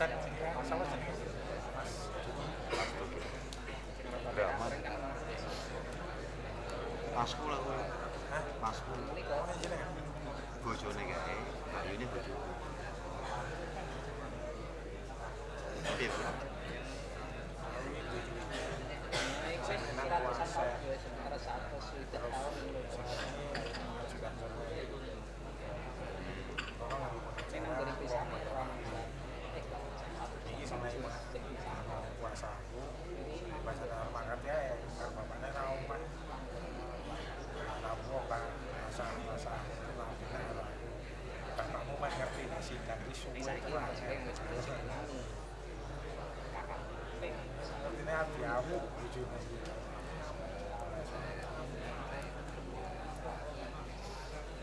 Exacto.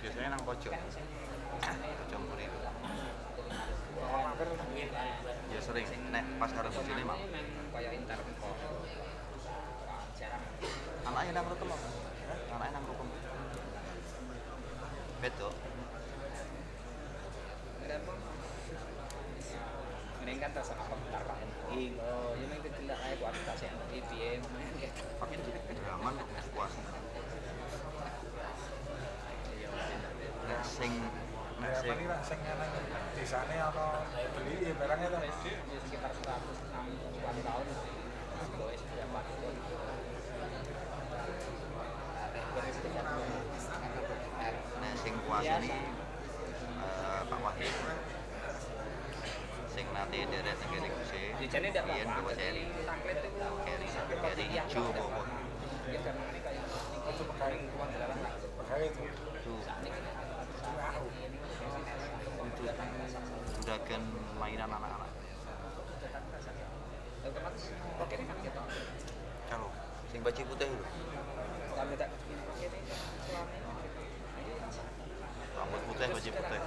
biasanya nang pojok. Pojok murid. Ya sering. Nek pas karo bojone mak. Oh. anaknya nang rukem anaknya nang rukem betul Ini kan tas apa bentar Pak Ing. Iya. Oh, ya ini kita tidak kayak kualitas yang lebih biaya. Pakai drama kok puasnya. ya paling lah sing ngene ya, di sana ono beli ya barangnya tuh. Ya sekitar 160 tahun sih. Nah, sing kuasa ini uh, Pak Wahid. Sing nanti dari sing kene kuse. Jane ndak apa-apa. Iya, keri keri hijau pokoknya. Oh, pegawai itu. dagang mainan anak-anak. Kalau sing baju putih lho. Rambut putih baju putih.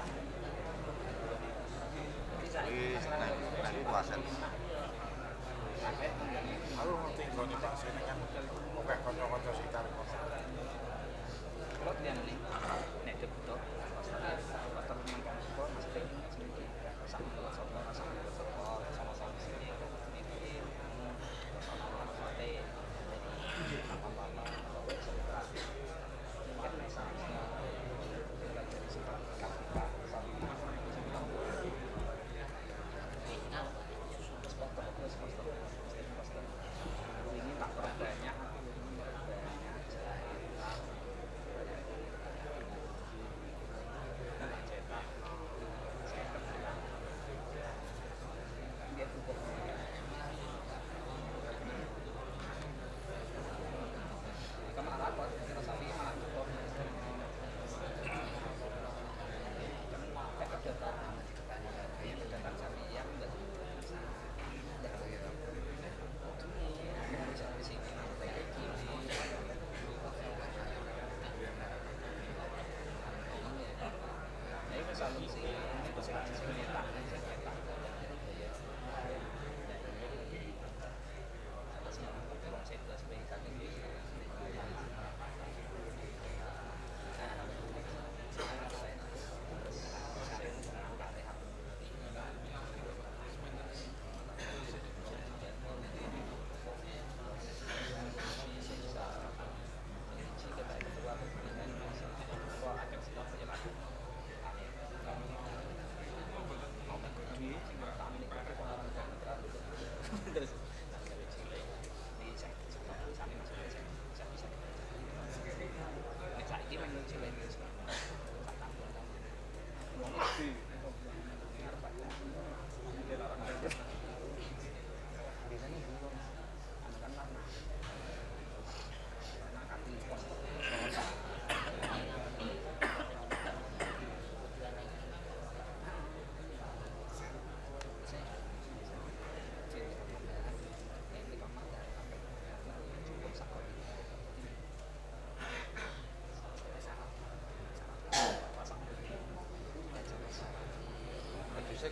pensando.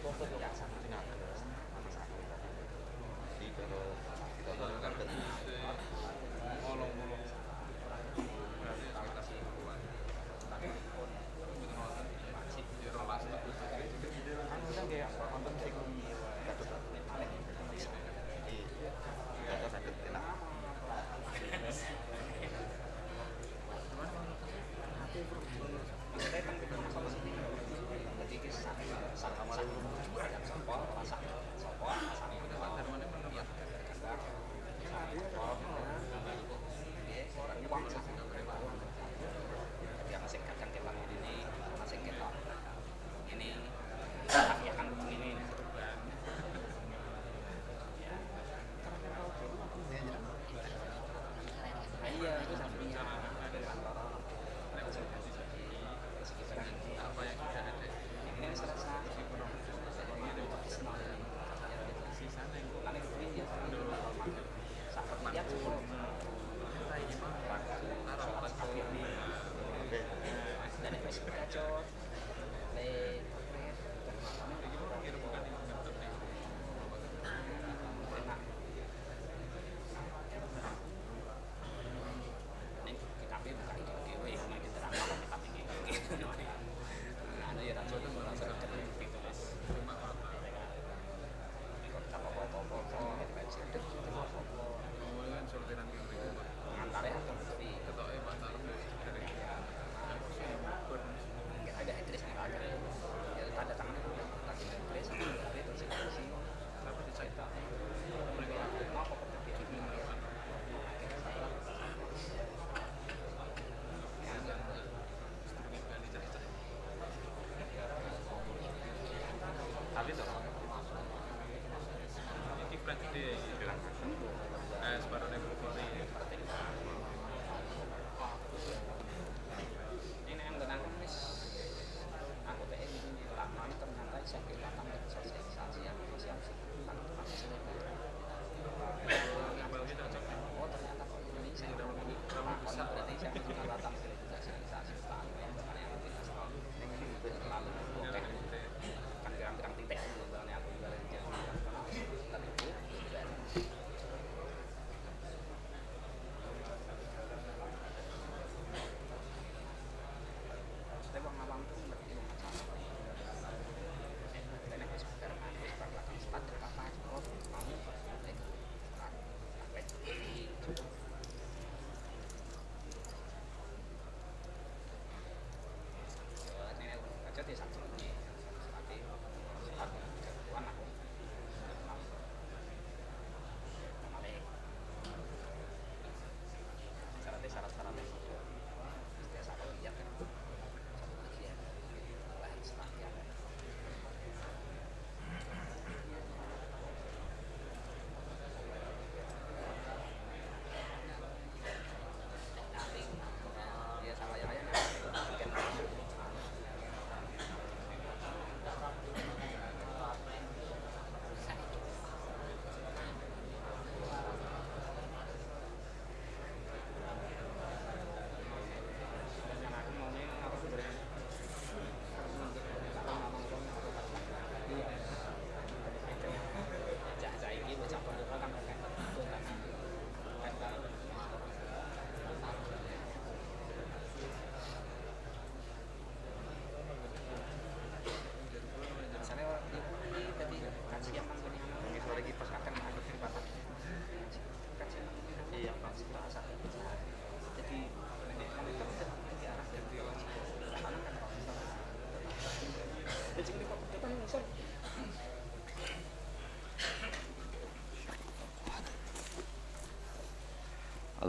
Modusnya kok kok sing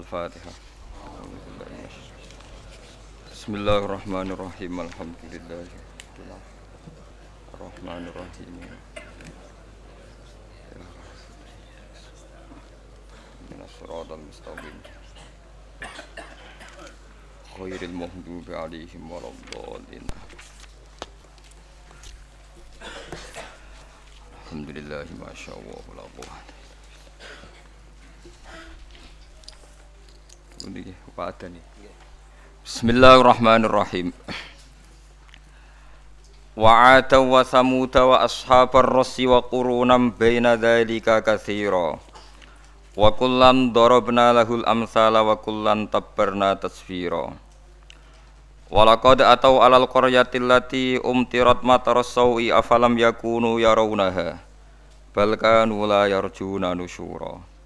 Al-Fatihah. Bismillahirrahmanirrahim. Alhamdulillah. Bismillahirrahmanirrahim. Minas siratal mustaqim. Khairil maghdubi alaihim waladdallin. Alhamdulillah masya Allah la quwwata. Ini apa niki wadani. Bismillahirrahmanirrahim. Wa ataw wa samut wa ashabar rasi wa qurunam baina dzalika katsira. Wa kullan darabna lahul amsala wa kullan tabbarna tasfira. Walaqad atau alal qaryati allati umtirat matarasawi afalam yakunu yarawnaha. Bal kanu la yarjuna nusyura.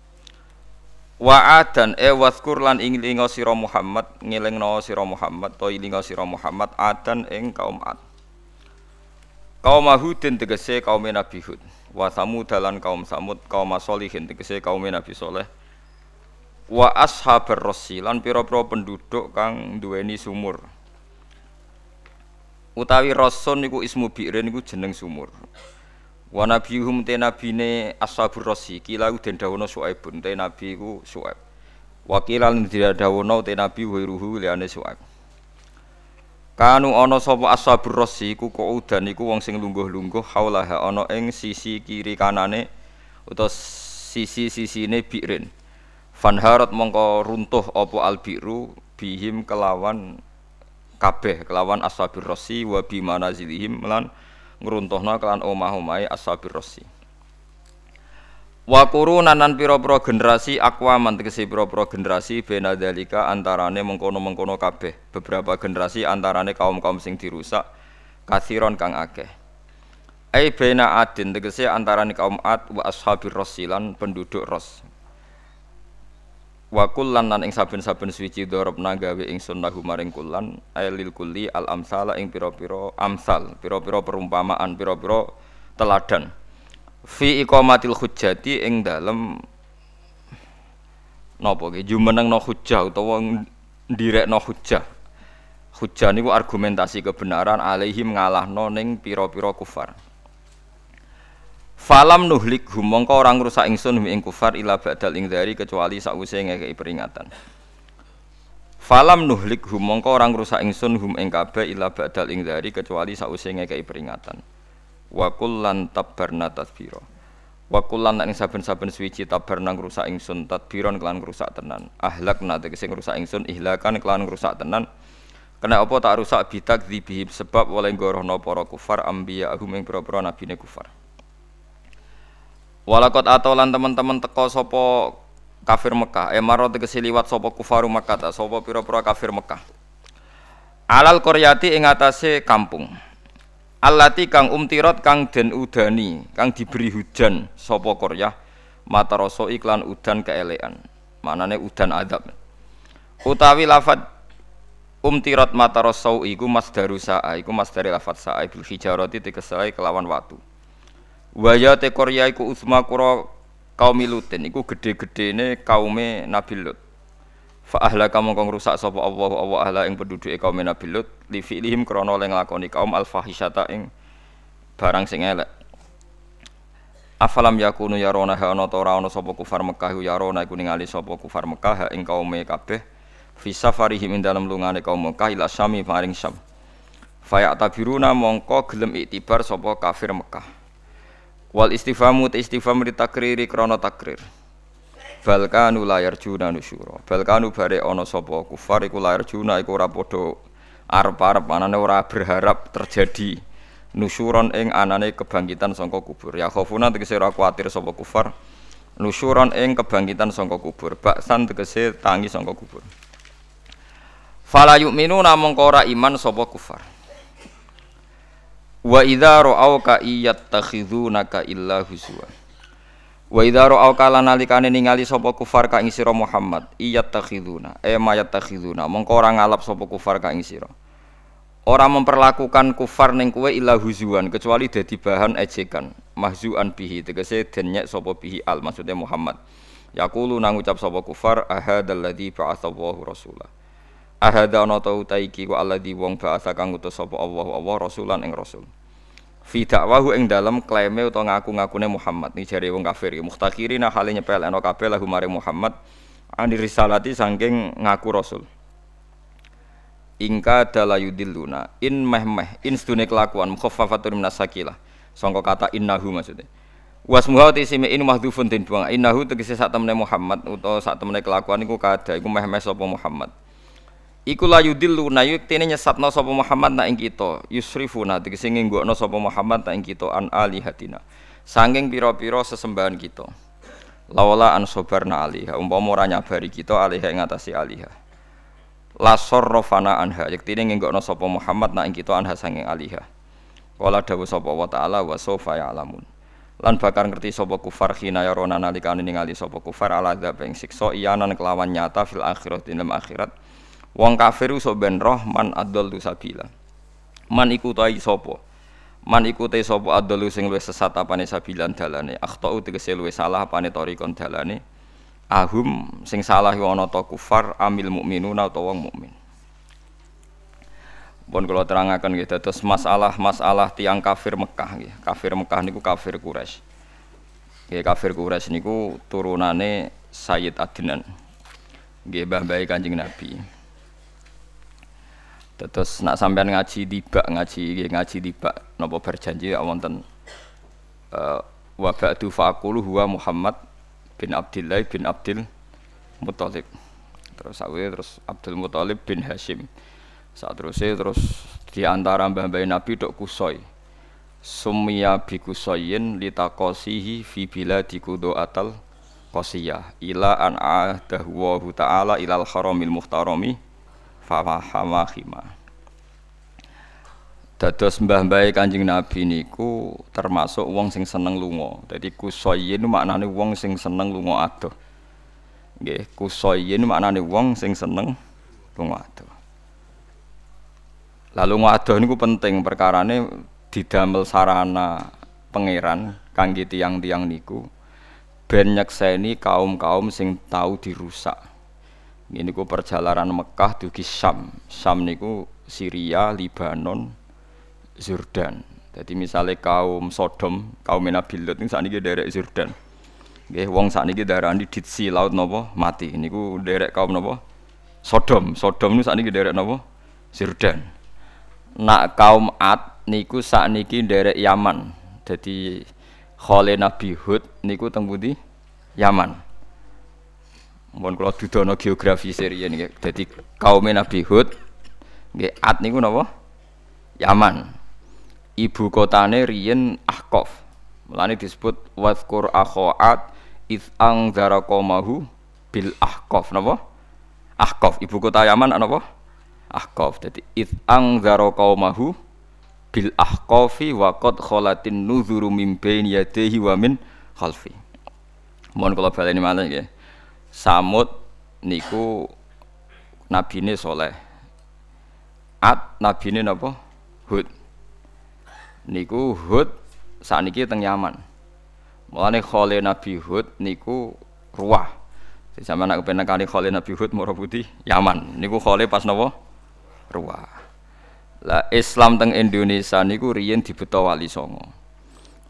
Wa dan eh, e kurlan lan ilinga sira Muhammad ngelingno sira Muhammad to ilinga sira Muhammad adan ing kaum Ad. Kaum Hudin tegese kaum Nabi Hud. Wa Samud lan kaum Samud, kaum Solihin tegese kaum Nabi soleh Wa ashabar rasi lan pira-pira penduduk kang duweni sumur. Utawi rason niku ismu bi'rin niku jeneng sumur. Wa nabiyuhum te nabine ashabur Rasi kila den dawono Suaibun te nabi iku Suaib. Wa kila lan dawono te nabi wiruhu liyane Suaib. Kanu ana sapa ashabur rasi iku kaudan iku wong sing lungguh-lungguh haulaha ana ing sisi kiri kanane utawa sisi-sisine bi'rin. Fanharat mongko runtuh apa albiru bihim kelawan kabeh kelawan ashabur rasi wa bi manazilihim lan ngruntuhna kelan omah-omahe ashabur rasi. Wa qurunan nan pira-pira generasi akwaman tegese pira-pira generasi bena dalika antarane mengkono-mengkono kabeh. Beberapa generasi antarane kaum-kaum sing dirusak kathiron kang akeh. Ai bena adin tegese antarane kaum Ad wa ashabir rasilan penduduk Ros. Wa kullan nan ing saben-saben suci darabna gawe ingsun lahu maring kullan ailil kulli al amsala ing pira-pira amsal, pira-pira perumpamaan, pira-pira teladan. Fi iqamatil hujjati ing dalem napa nggih jumenengno hujjah utawa ndirekno hujjah. Hujjah niku argumentasi kebenaran alaihim ngalahno ning pira-pira kufar Falam nuhlik hum mongko orang rusak ingsun hum ing kufar ila ba'dal ing dari kecuali sakwise ngekeki peringatan. Falam nuhlik hum mongko orang rusak ingsun hum ing kabeh ila ba'dal ing dari kecuali sakwise ngekeki peringatan. Wa kullan tabarna tadbira. Wa kullan ing saben-saben suwiji tabarna ngrusak ingsun tadbiron kelan ngrusak tenan. Ahlakna tegese ngrusak ingsun ihlakan kelan ngrusak tenan. Kena apa tak rusak? Bitak dzibihim sebab oleh gorohno para kufar ambiya ahum ing pira-pira nabine kufar Walakot atau lan teman-teman teko sapa kafir Mekah emaro tegese liwat sapa kufaru Makkah sapa pira-pira kafir Mekah Alal Koryati ing atase kampung Allati kang umtirot kang den udani, kang diberi hujan sapa Koryah mataroso iklan udan keelean. Manane udan adab. Utawi lafat umtirot mataroso iku masdaru sa'a, iku masdari lafat sa'a bil hijarati tegesai kelawan watu. Waya te Koryah iku usma kura kaum Lutin iku gede-gedene kaume Nabi Lut. Fa ahlaka mongko ngrusak sapa Allah Allah ahla ing penduduke kaum Nabi Lut li fi'lihim krana le nglakoni kaum al fahisyata ing barang sing elek. Afalam yakunu yarona ha ana ta ora ana sapa kufar Mekah yarona iku ningali sapa kufar Mekah ing kaume kabeh fi safarihim ing dalem lungane kaum Mekah ila Syami maring Syam. Faya tabiruna mongko gelem iktibar sapa kafir Mekah. Wal istifamu te istifham ditakriri krana takrir. Balkanu layar juna nusyura. Balkanu bare ana sapa kufar iku layar juna iku ora arep-arep anane ora berharap terjadi nusyuron ing anane kebangkitan sangka kubur. Ya khofuna tegese ora kuwatir sapa kufar. Nusyuron ing kebangkitan sangka kubur. Baksan tegese tangi sangka kubur. Fala yu'minu namung ora iman sapa kufar. Wa idza ra'auka iyattakhidunaka illa huzwa. Wa idza ra'au kala nalikane ningali sapa kufar ka ing sira Muhammad iyat takhiduna e mayat takhiduna mongko ora ngalap sapa kufar ka ing sira. Ora memperlakukan kufar ning kowe illa huzuan kecuali dadi bahan ejekan mahzuan bihi. Tegese den nyek sapa bihi al maksudnya Muhammad. Yaqulu nang ucap sapa kufar ahadzal ladzi ba'atsallahu rasula Ahada ana ta utaiki ku alladzi wong ba'atsa kang utus sapa Allah Allah rasulan ing rasul. Fi dakwahu ing dalem klaime utawa ngaku-ngakune Muhammad. Ni jare wong kafir muhtakhirina hale nyepelekno kabeh lahu mare Muhammad. Ani risalati saking ngaku rasul. Ingka dalayudilluna in meh meh in stune kelakuan. Mukhaffafatun minas sakilah. Sangka kata innahu maksudnya. Wasmuha tisime in mahdhufun den buang. Innahu tegese sak temene Muhammad utawa sak temene kelakuan iku kada. Iku meh meh sapa Muhammad Iku la yudilluna yuktene nyesatna sapa Muhammad nak ing kita. Yusrifuna tegese ngenggokno sapa Muhammad nak ing kita an alihatina. Saking pira-pira sesembahan kita. Lawala an sabarna aliha umpama ora nyabari kita aliha ing atase aliha la sarrafana anha yektine ngenggokno sapa Muhammad nak ing kita anha saking aliha wala dawuh sapa wa taala wa sawfa ya'lamun. Lan bakar ngerti sapa kufar khina yarona nalikane ningali sapa kufar ala dzab ing siksa iyanan kelawan nyata fil akhirat dalam akhirat wong kafir iso ben roh man adol sabila man iku tai sapa man iku te sapa adol sing luwih sesat apane sabilan dalane akhtau tegese luwih salah apane tarikon dalane ahum sing salah iku ana ta kufar amil mukminuna utawa wong mukmin Pun kalau terangaken gitu, terus masalah-masalah tiang kafir Mekah gitu. Kafir Mekah niku kafir Quraisy. Nggih kafir Quraisy niku turunane Sayyid Adnan. Nggih mbah bae Kanjeng Nabi. Terus nak sampean ngaji tiba ngaji ngaji tiba napa berjanji ya wonten uh, wa ba'du faqulu huwa Muhammad bin Abdullah bin Abdul Muthalib. Terus sawe terus Abdul Muthalib bin Hashim. Saat terusnya terus di antara mbah-mbah Nabi dok kusoi. Sumia bi kusoyin litakosihi fi biladi atal kosiyah ila an ahdahu ta'ala ilal haramil muhtarami fawahama khima. Dados mbah-mbah Kanjeng Nabi niku termasuk wong sing seneng lunga. Dadi kusoyin maknane wong sing seneng lunga adoh. Nggih, kusoyin maknane wong sing seneng lunga adoh. Lalu ngadoh niku penting perkarane didamel sarana pangeran kangge tiang-tiang niku ben nyekseni kaum-kaum sing tahu dirusak. Ini ku perjalanan Mekah dugi Syam. Syam niku Syria, Libanon, Jordan. Jadi misalnya kaum Sodom, kaum Nabi Lot ini saat ini derek Jordan. Nggih, wong ini darani ditsi laut nopo mati. Niku derek kaum nopo Sodom. Sodom ini saat ini derek nopo Jordan nak kaum Ad niku sakniki nderek Yaman. Jadi khole Nabi Hud niku teng? Yaman. Mohon kula dudono geografi serian nggih. Dadi kaum Nabi Hud nggih Ad niku napa? Yaman. Ibu kotane riyen Ahqaf. Mulane disebut wadhkur akhoat iz angzara qaumahu bil Ahqaf napa? Ahqaf ibu kota Yaman napa? ahqaf dadi id angzara qaumahu bil ahqafi wa qad khalatin nuzuru min baini yadayhi wa min khalfi mohon kula baleni malih nggih samud niku nabine soleh. At nabine napa? Hud. Niku hud saniki teng Yaman. Mulane khole nabi hud niku ruah sama nak kepenak kali khole nabi hud moro putih Yaman. Niku khole pas napa? Ruah. Lah Islam teng Indonesia niku riyen dibeto wali songo.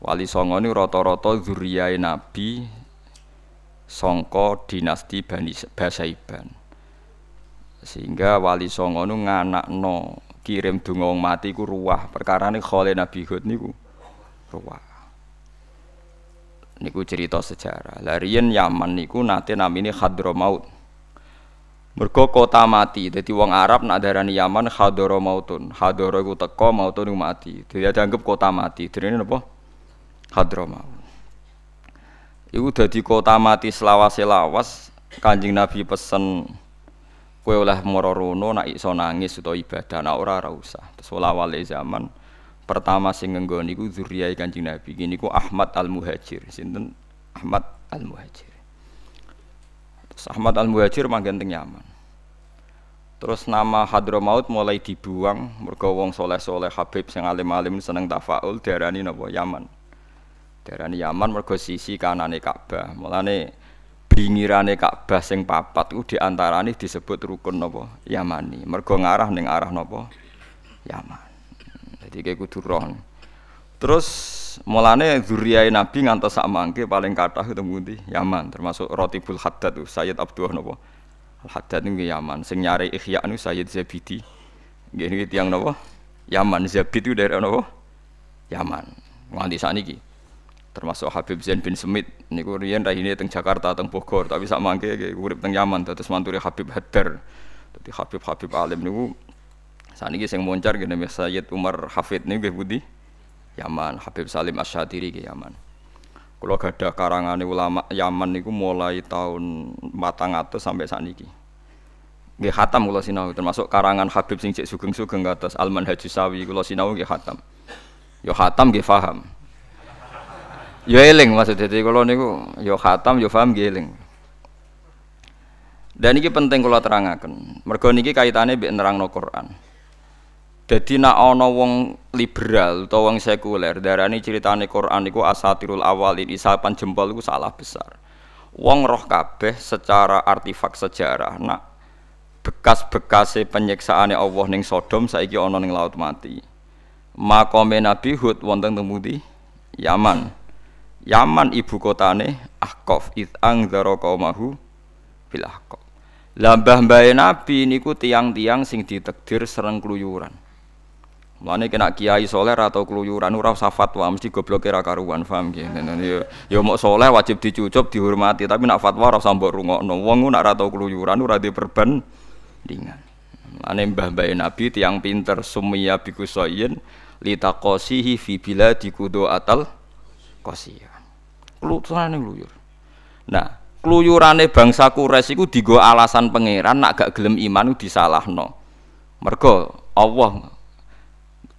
Wali songo ini rata-rata zuriyah Nabi songko dinasti Bani Basaiban. Sehingga wali songo nu nganakno kirim donga mati ku ruah. Perkarane khole Nabi Hud niku ruah. Niku cerita sejarah. Lah riyen Yaman niku nate namine Hadramaut. Mergo kota mati, jadi wong Arab nak darani Yaman hadoro mautun. Hadoro iku teko mautun mati. Jadi dianggap kota mati. Dene napa? Hadro maut. Iku dadi kota mati selawas-selawas. Kanjeng Nabi pesen kowe oleh mara rono nak iso nangis utawa ibadah nak ora ora usah. Terus awale zaman pertama sing ngenggo niku zuriyah Kanjeng Nabi. Gini ku Ahmad Al-Muhajir. Sinten Ahmad Al-Muhajir. Ahmad Al Muhajir manggen teng Yaman. Terus nama Hadramaut mulai dibuang mergo wong soleh-soleh Habib sing alim-alim seneng tafaul diarani napa Yaman. Diarani Yaman mergo sisi kanane Ka'bah. Mulane bingirane Ka'bah sing papat iku diantarane disebut rukun napa? Yamani. Mergo ngarah ning arah napa? Yaman. Jadi kayak kudu roh. Terus mulane zuriyah Nabi ngantos sak mangke paling kathah ketemu di Yaman termasuk Rotibul Haddad tuh Sayyid Abdullah napa? Al Haddad niku Yaman. Sing nyari Ihya niku Sayyid Zabidi. Nggih niki tiyang napa? Yaman. Zabid itu dari napa? Yaman. Nganti sakniki termasuk Habib Zain bin Semit niku riyen rahine teng Jakarta teng Bogor tapi sak mangke nggih urip teng Yaman terus manturi Habib Haddar dadi Habib Habib alim niku sakniki sing moncar ngene Sayyid Umar Hafid niku nggih pundi Yaman, Habib Salim Asyadiri ke Yaman. Kalau gada karangan ulama Yaman niku mulai tahun matang atau sampai saat ini. Gak khatam kalau sinau termasuk karangan Habib sing cek sugeng-sugeng atas Alman Haji Sawi kalau sinau gak khatam. Yo khatam gak faham. Yo eling maksudnya jadi kalau niku yo khatam yo gak eling. Dan ini penting kalau terangkan. Mergo niki kaitannya bi nerangno Quran. Ana wong liberal utawa wong sekuler darani ceritane Quran iku asatirul awalin isapan jempol iku salah besar. Wong roh kabeh secara artefak sejarah nak bekas-bekase penyiksaane Allah ning Sodom saiki ana ning laut mati. Makome Nabi Hud wonten temudi Yaman. Yaman ibu kotane Ahqaf id angzara qaumahu bil Ahqaf. Lah mbah-mbahe Nabi niku tiang-tiang sing ditakdir sereng kluyuran. Mulane kena kiai soleh atau keluyuran ora usah fatwa mesti gobloke ra karuan paham nggih. Ya ya mau soleh wajib dicucup dihormati tapi nak fatwa ora usah mbok rungokno. Wong nak ora tau keluyuran ora di perbandingan. Mulane mbah-mbah Nabi tiang pinter sumia biku soyen litaqasihi fi biladi atal qasiya. Keluyurane keluyur. Nah, keluyurane bangsa Quraisy iku digo alasan pangeran nak gak gelem iman disalahno. Mergo Allah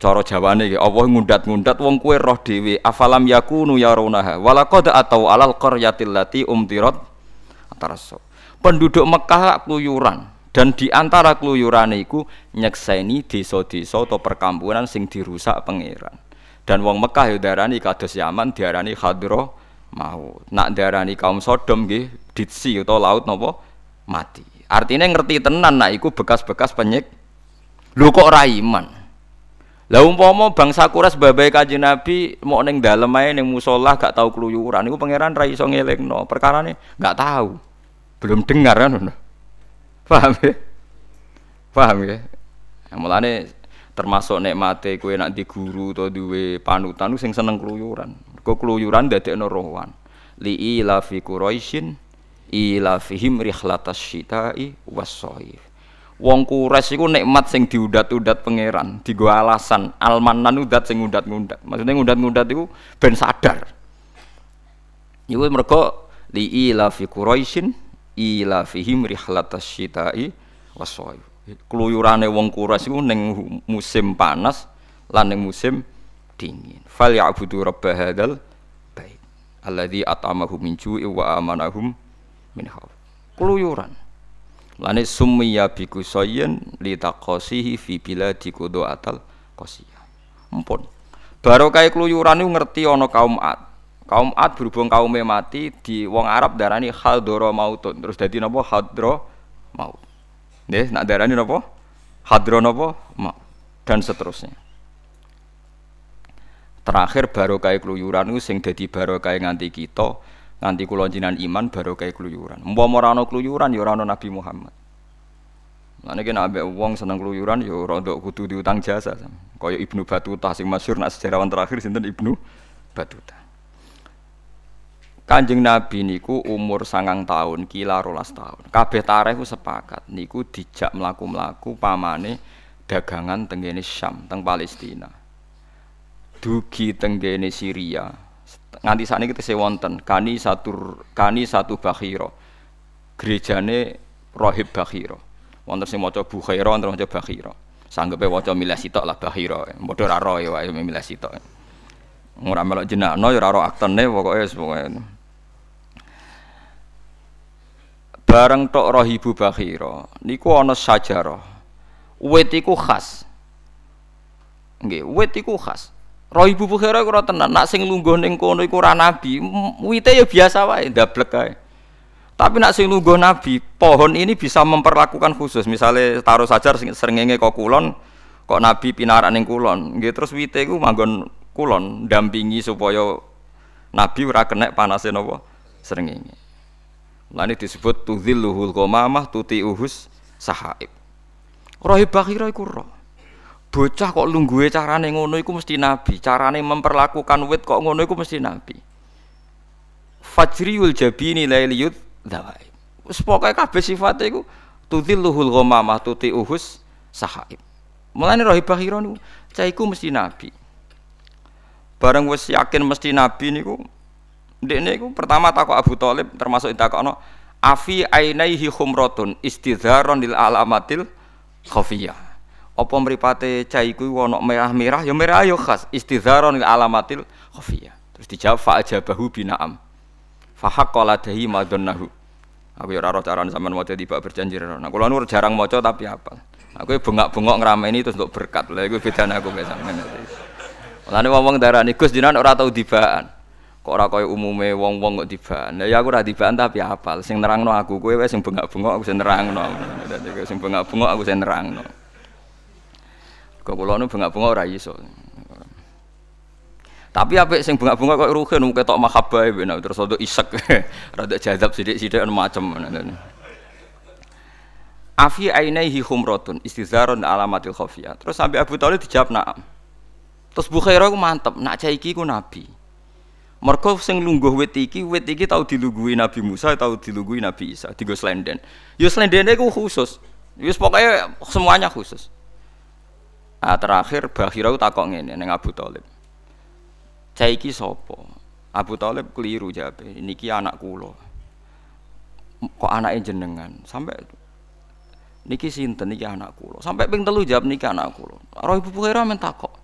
cara jawane iki Allah ngundat-ngundat wong kue roh dhewe afalam yakunu yarunaha walaqad atau alal qaryatil lati umtirat ataraso penduduk Mekah keluyuran dan di antara keluyuran iku nyekseni desa-desa atau perkampungan sing dirusak pangeran dan wong Mekah ya darani kados Yaman diarani khadro mau nak diarani kaum Sodom nggih ditsi atau laut napa mati artinya ngerti tenan nak iku bekas-bekas penyik lu kok raiman lah umpama bangsa Quraisy babai Kanjeng Nabi mau ning dalem ae ning musala gak tau keluyuran iku pangeran ra iso ngelingno. Perkarane gak tahu. Belum dengar kan. Paham ya? Paham ya? Nah, mulane termasuk nikmate kowe nak di guru atau duwe panutan sing seneng keluyuran. Kok keluyuran dadekno rohwan. Li ila fi Quraisyin ila fihim rihlatas syita'i was Wong kures iku nikmat sing diudat-udat pangeran, digo alasan almanan udat sing ngudat-ngudat. Maksudnya ngudat-ngudat iku ben sadar. Iku mergo li ila fi Quraisyin ila fihim rihlatas syita'i. Keluyurane wong kures iku ning musim panas lan ning musim dingin. Fal ya'budu rabb hadzal bait alladzi at'amahum min ju'i wa amanahum min khauf. Keluyuran Lane summiya bi kusayyin li taqasihi fi biladi kudu atal qasiyah. Mumpun. Barokah keluyuran niku ngerti ana kaum Ad. Kaum Ad berhubung kaume mati di wong Arab darani hadra mautun. Terus dadi napa hadra maut. Nggih, nak darani napa? Hadra napa? Maut. Dan seterusnya. Terakhir barokah keluyuran niku sing dadi barokah nganti kita nganti kula iman baru kayak keluyuran. Umpama ora ana keluyuran ya ora Nabi Muhammad. Lah nek ambek wong seneng keluyuran ya rada kudu diutang jasa. Kaya Ibnu Batuta sing masyhur nak sejarawan terakhir sinten Ibnu Batuta. Kanjeng Nabi niku umur sangang tahun, kila rolas tahun. Kabeh tareh ku sepakat niku dijak mlaku-mlaku pamane dagangan tenggene Syam, teng Palestina. Dugi tenggene Syria, nganti saat ini kita wonten kani satu kani satu bakhiro gerejane rohib bakhiro wonten sing maca bukhaira wonten maca bakhiro sanggepe waca milih sitok lah bakhiro padha ra roh ya wae milih sitok. Ora melok jenakno ya ora aktene pokoke pokoke. Bareng tok rohibu bakhiro niku ana sajarah. Wit iku khas. Nggih wit iku khas Roh Ibu Bukhara ora tenan, nak sing lungguh ning kono iku nabi, wite ya biasa wae, ndablek kae. Tapi nak sing lungguh nabi, pohon ini bisa memperlakukan khusus. Misalnya taruh saja sering srengenge kok kulon, kok nabi pinarak ning kulon, nggih terus wite iku manggon kulon dampingi supaya Nabi ora kena panase napa srengenge. Lan disebut tudzilluhul qamamah tuti uhus sahaib. Rohi bakhira iku roh. Bocah kok lungguhe carane ngono iku mesti nabi, carane memperlakukan wit kok ngono iku mesti nabi. Fajriul jabini lailiyut dawai. Wis pokoke kabeh sifate iku tudzilluhul ghamamah tuti uhus sahaib. Mulane rohi bakhira niku cah iku mesti nabi. Bareng wis yakin mesti nabi niku ndekne iku pertama takok Abu Thalib termasuk ditakokno afi ainaihi khumratun istidharon lil alamatil khafiyah. Apa mripate cah iku ana merah-merah ya merah ya khas istidharon alamatil khafiyah. Terus dijawab fa ajabahu bina'am. Fa haqqala dahi madonnahu. Aku ya ora roh carane sampean maca tiba berjanji ora. Nah, kula nu jarang maca tapi apa. Aku bengak-bengok ngrameni terus untuk berkat. Lah iku bedane aku mek sampean. Lane wong-wong darani Gus jenengan ora tau dibaan. Kok ora kaya umume wong-wong kok dibaan. Ya aku ora dibaan tapi apal. Sing nerangno aku kowe wis sing bengak-bengok aku sing nerangno. Dadi sing bengak-bengok aku sing nerangno. Kok kula nu bengak-bengok ora iso. Tapi apik sing bengak-bengok kok rugen mung ketok mahabbah ben terus rada isek. rada jadab sithik-sithik macem. Afi ainaihi khumratun istizarun alamatil khafiyah. Terus sampai Abu Thalib dijawab na'am. Terus Bukhairah ku mantep, nak cah iki ku nabi. Mergo sing lungguh wit iki, wit iki tau dilungguhi Nabi Musa, tau dilungguhi Nabi Isa, digo slenden. Ya slendene ku khusus. Wis pokoknya semuanya khusus. Nah, terakhir Bakhirau takok ngene ning Abu Thalib. Cah iki sapa? Abu Thalib keliru jawab. Niki anak kula. Kok anake jenengan? Sampai niki sinten niki anak kula. Sampai ping telu jawab niki anak kula. Roh Ibu Bukhairah men takok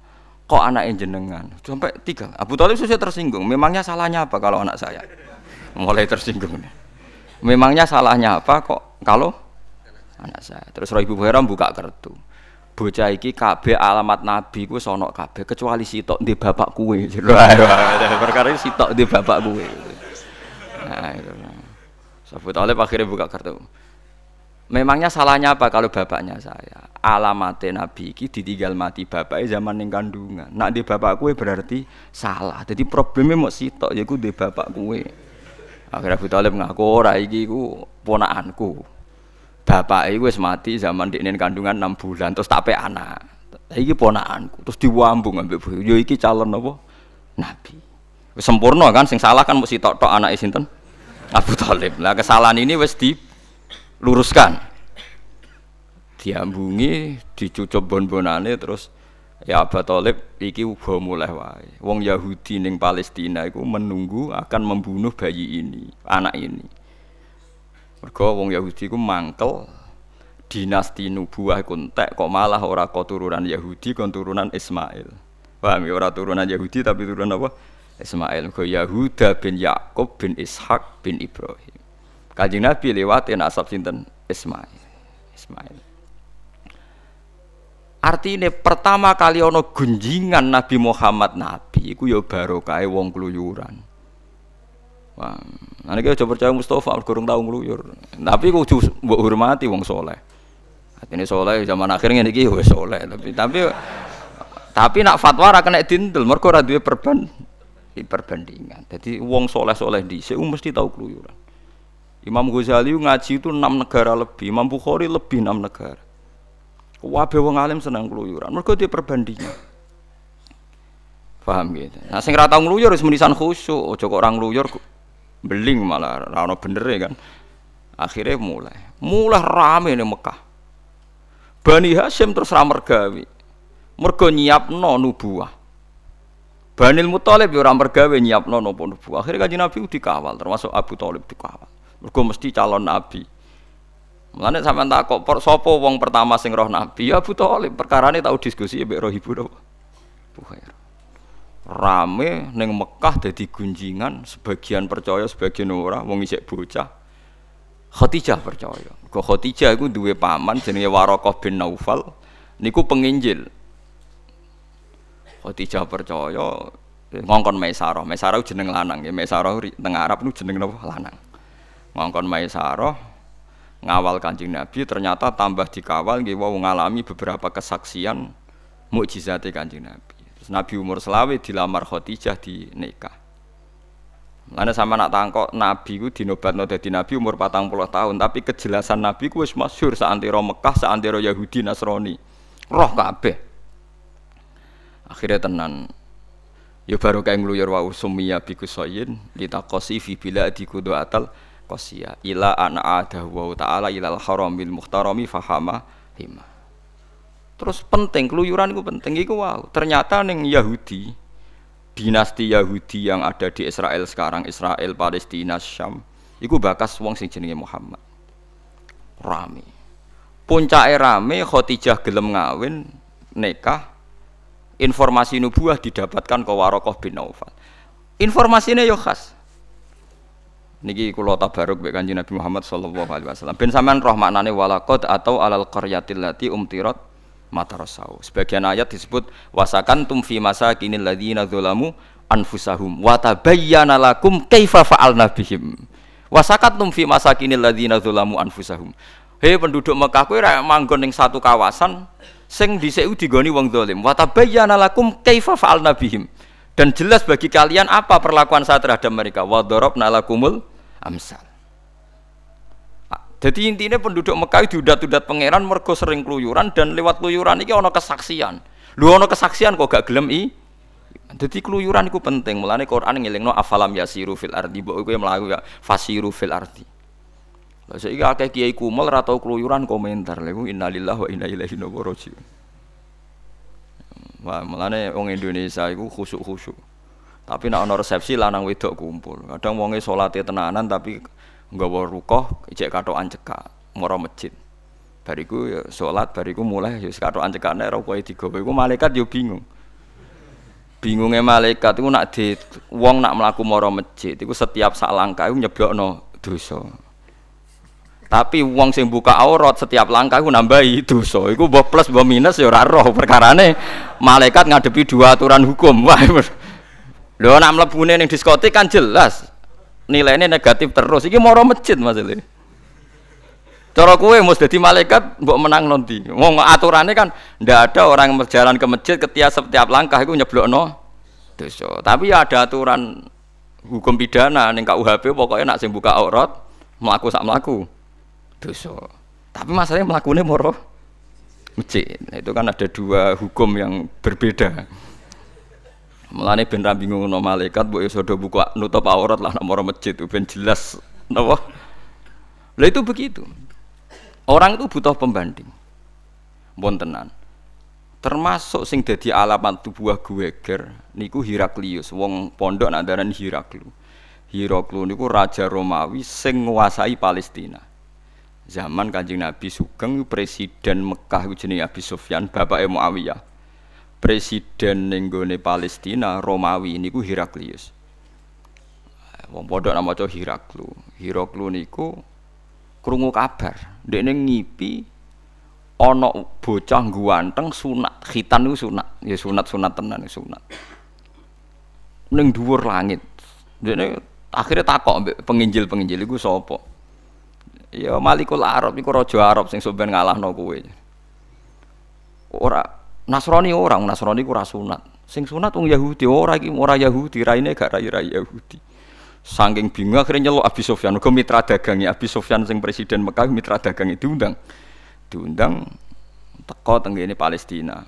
kok anak jenengan sampai tiga Abu Talib susah tersinggung memangnya salahnya apa kalau anak saya mulai tersinggung memangnya salahnya apa kok kalau anak saya terus Roh Ibu Heram buka kartu bocah iki kabeh alamat nabi ku sono kabeh kecuali sitok di bapak kue perkara sitok di bapak kue nah itu Abu Talib akhirnya buka kartu Memangnya salahnya apa kalau bapaknya saya? Alamatnya Nabi iki ditinggal mati bapaknya zaman yang kandungan. Nak di bapak kue berarti salah. Jadi problemnya mau sitok ya di bapak kue. Akhirnya Abu Talib ngaku ora iki ku ponakanku. Bapak iku wis mati zaman dekne kandungan 6 bulan terus tape anak. Iki ponakanku. Terus diwambung ambek bojo. Yo iki calon apa? Nabi. Sempurna kan sing salah kan mesti sitok-tok anake sinten? Abu Talib. Lah kesalahan ini wis di luruskan diambungi dicucup bon-bonane terus ya Abu Talib iki uga mulai wae wong Yahudi ning Palestina iku menunggu akan membunuh bayi ini anak ini mergo wong Yahudi iku mangkel dinasti nubuah kontek kok malah ora keturunan Yahudi kon turunan Ismail paham ya ora turunan Yahudi tapi turunan apa Ismail kok Yahuda bin Yakub bin Ishak bin Ibrahim Kanjeng Nabi lewat asap sinten Ismail. Ismail. Artinya pertama kali ono gunjingan Nabi Muhammad Nabi iku ya barokah wong keluyuran. Wah, nanti kita coba percaya Mustafa kurang tahu ngeluyur. Tapi kudu mbok hormati wong soleh. Artinya soleh zaman akhirnya ini wis soleh. Tapi tapi tapi nak fatwa ra kena dintel, mergo ora duwe perban perbandingan. Jadi wong soleh-soleh dhisik mesti tahu keluyuran. Imam Ghazali ngaji itu enam negara lebih, Imam Bukhari lebih enam negara. Wabe wong alim senang keluyuran, mereka dia perbandingan. Paham gitu. Nah, sing ora tau ngluyur wis menisan khusyuk, aja kok orang ngluyur beling malah ora ono bener kan. Akhirnya mulai, mulai rame nih Mekah. Bani Hashim terus ra mergawe. Mergo nyiapno nubuah. Bani Muthalib yo ora mergawe nyiapno napa nubuah. Akhirnya kanjeng Nabi dikawal, termasuk Abu Thalib dikawal. Mergo mesti calon nabi. Mulane sampean takok por sapa wong pertama sing roh nabi? Ya Abu Thalib. Perkarane tau diskusi mbek roh ibu napa? Bukhair. Rame ning Mekah dadi gunjingan, sebagian percaya, sebagian ora, wong isik bocah. Khadijah percaya. Kok Khadijah iku duwe paman jenenge Warokoh bin Naufal. Niku penginjil. Khadijah percaya ngongkon Maisarah. Maisarah jeneng lanang ya. Maisarah teng Arab niku jeneng napa? Lanang ngongkon Maisaroh ngawal Kanjeng Nabi ternyata tambah dikawal nggih wau ngalami beberapa kesaksian mukjizate Kanjeng Nabi. Nabi umur selawe dilamar Khadijah di nikah. Lalu sama nak tangkok Nabi ku dinobatno dadi Nabi umur 40 tahun, tapi kejelasan Nabi ku wis masyhur saantero Mekah, saantero Yahudi Nasrani. Roh kabeh. Akhirnya tenan Ya baru kayak ngluyur wa usumiyya bi kusayin litaqasi fi biladi kudu atal qasiya ila ana ada wa taala ilal haramil muhtarami fahama hima. Terus penting keluyuran itu penting iku wow. Ternyata ning Yahudi dinasti Yahudi yang ada di Israel sekarang Israel Palestina Syam iku bakas wong sing jenenge Muhammad. Rame. Puncake rame Khadijah gelem ngawin nikah informasi nubuah didapatkan ke Warokoh bin Naufal. Informasinya yo khas. Niki kula tabaruk mbek Kanjeng Nabi Muhammad sallallahu alaihi wasallam. Ben sampean roh maknane walaqad atau alal qaryatil lati umtirat matarasau. Sebagian ayat disebut wasakan tum fi masakinil ladzina zalamu anfusahum wa tabayyana lakum kaifa fa'alna bihim. Wasakat tum fi masakinil ladzina zalamu anfusahum. Hei penduduk Mekah kowe ra manggon ning satu kawasan sing dhisik digoni wong zalim wa tabayyana lakum kaifa fa'alna bihim dan jelas bagi kalian apa perlakuan saya terhadap mereka wa darabna lakumul amsal jadi intinya penduduk Mekah diudat-udat pangeran mergo sering keluyuran dan lewat keluyuran ini ono kesaksian lu ono kesaksian kok gak gelem i jadi keluyuran itu penting mulane Quran ngelingno afalam yasiru fil ardi mbok kowe mlaku ya fasiru fil ardi lah saiki akeh kiai kumel ora tau keluyuran komentar lha innalillahi wa inna ilaihi raji'un. Wah, mulane wong Indonesia iku khusuk-khusuk. Tapi nek ana resepsi lanang wedok kumpul. Kadang wonge salate tenanan tapi nggawa rukoh ijek katokan cekak, mara masjid. Bariku ya salat, bariku mulai ya katokan cekakne ora kowe digawe. Iku malaikat yo bingung. Bingungnya malaikat itu nak di wong nak melaku moro masjid itu setiap sak langkah itu nyeblokno dosa. Tapi uang sing buka aurat setiap langkah itu nambahi dosa. Iku mbok plus mbok minus ya ora roh perkarane malaikat ngadepi dua aturan hukum. Wah. Lho nak mlebune ning diskotik kan jelas nilainya negatif terus. Iki moro masjid maksudnya. Cara kowe mesti dadi malaikat mbok menang nanti. Wong aturannya kan ndak ada orang yang berjalan ke masjid ketika setiap langkah itu nyeblokno dosa. Tapi ya ada aturan hukum pidana ning KUHP pokoknya nak sing buka aurat mlaku sak mlaku dosa. Tapi masalahnya melakukannya moro masjid. Nah, itu kan ada dua hukum yang berbeda. Mulane ben ra bingung no malaikat mbok iso do buka nutup aurat lah moro masjid ben jelas napa. Lah itu begitu. Orang itu butuh pembanding. Bon tenan. Termasuk sing dadi alamat tubuh geger niku Heraklius, wong pondok nak daran Heraklu. Heraklu niku raja Romawi sing nguasai Palestina zaman kanjeng Nabi Sugeng presiden Mekah jenenge Abi Sufyan bapak Muawiyah presiden nenggone Palestina Romawi niku Heraklius. Wong padha nama maca Heraklu. Heraklu niku krungu kabar. Ndekne ngipi ana bocah guanteng sunat khitan niku sunat. Ya sunat-sunat tenan sunat. Ning dhuwur langit. Ndekne akhirnya takok penginjil-penginjil iku sapa? Ya Malikul Arab iku raja Arab sing sampean ngalahno kowe. Ora Nasrani orang Nasrani ku sunat. Sing sunat wong Yahudi ora iki ora Yahudi, raine gak rai rai Yahudi. Saking bingung akhirnya nyeluk Abi Sufyan, uga mitra dagangi Abi Sufyan sing presiden Mekah mitra dagang diundang. Diundang teko teng ini Palestina.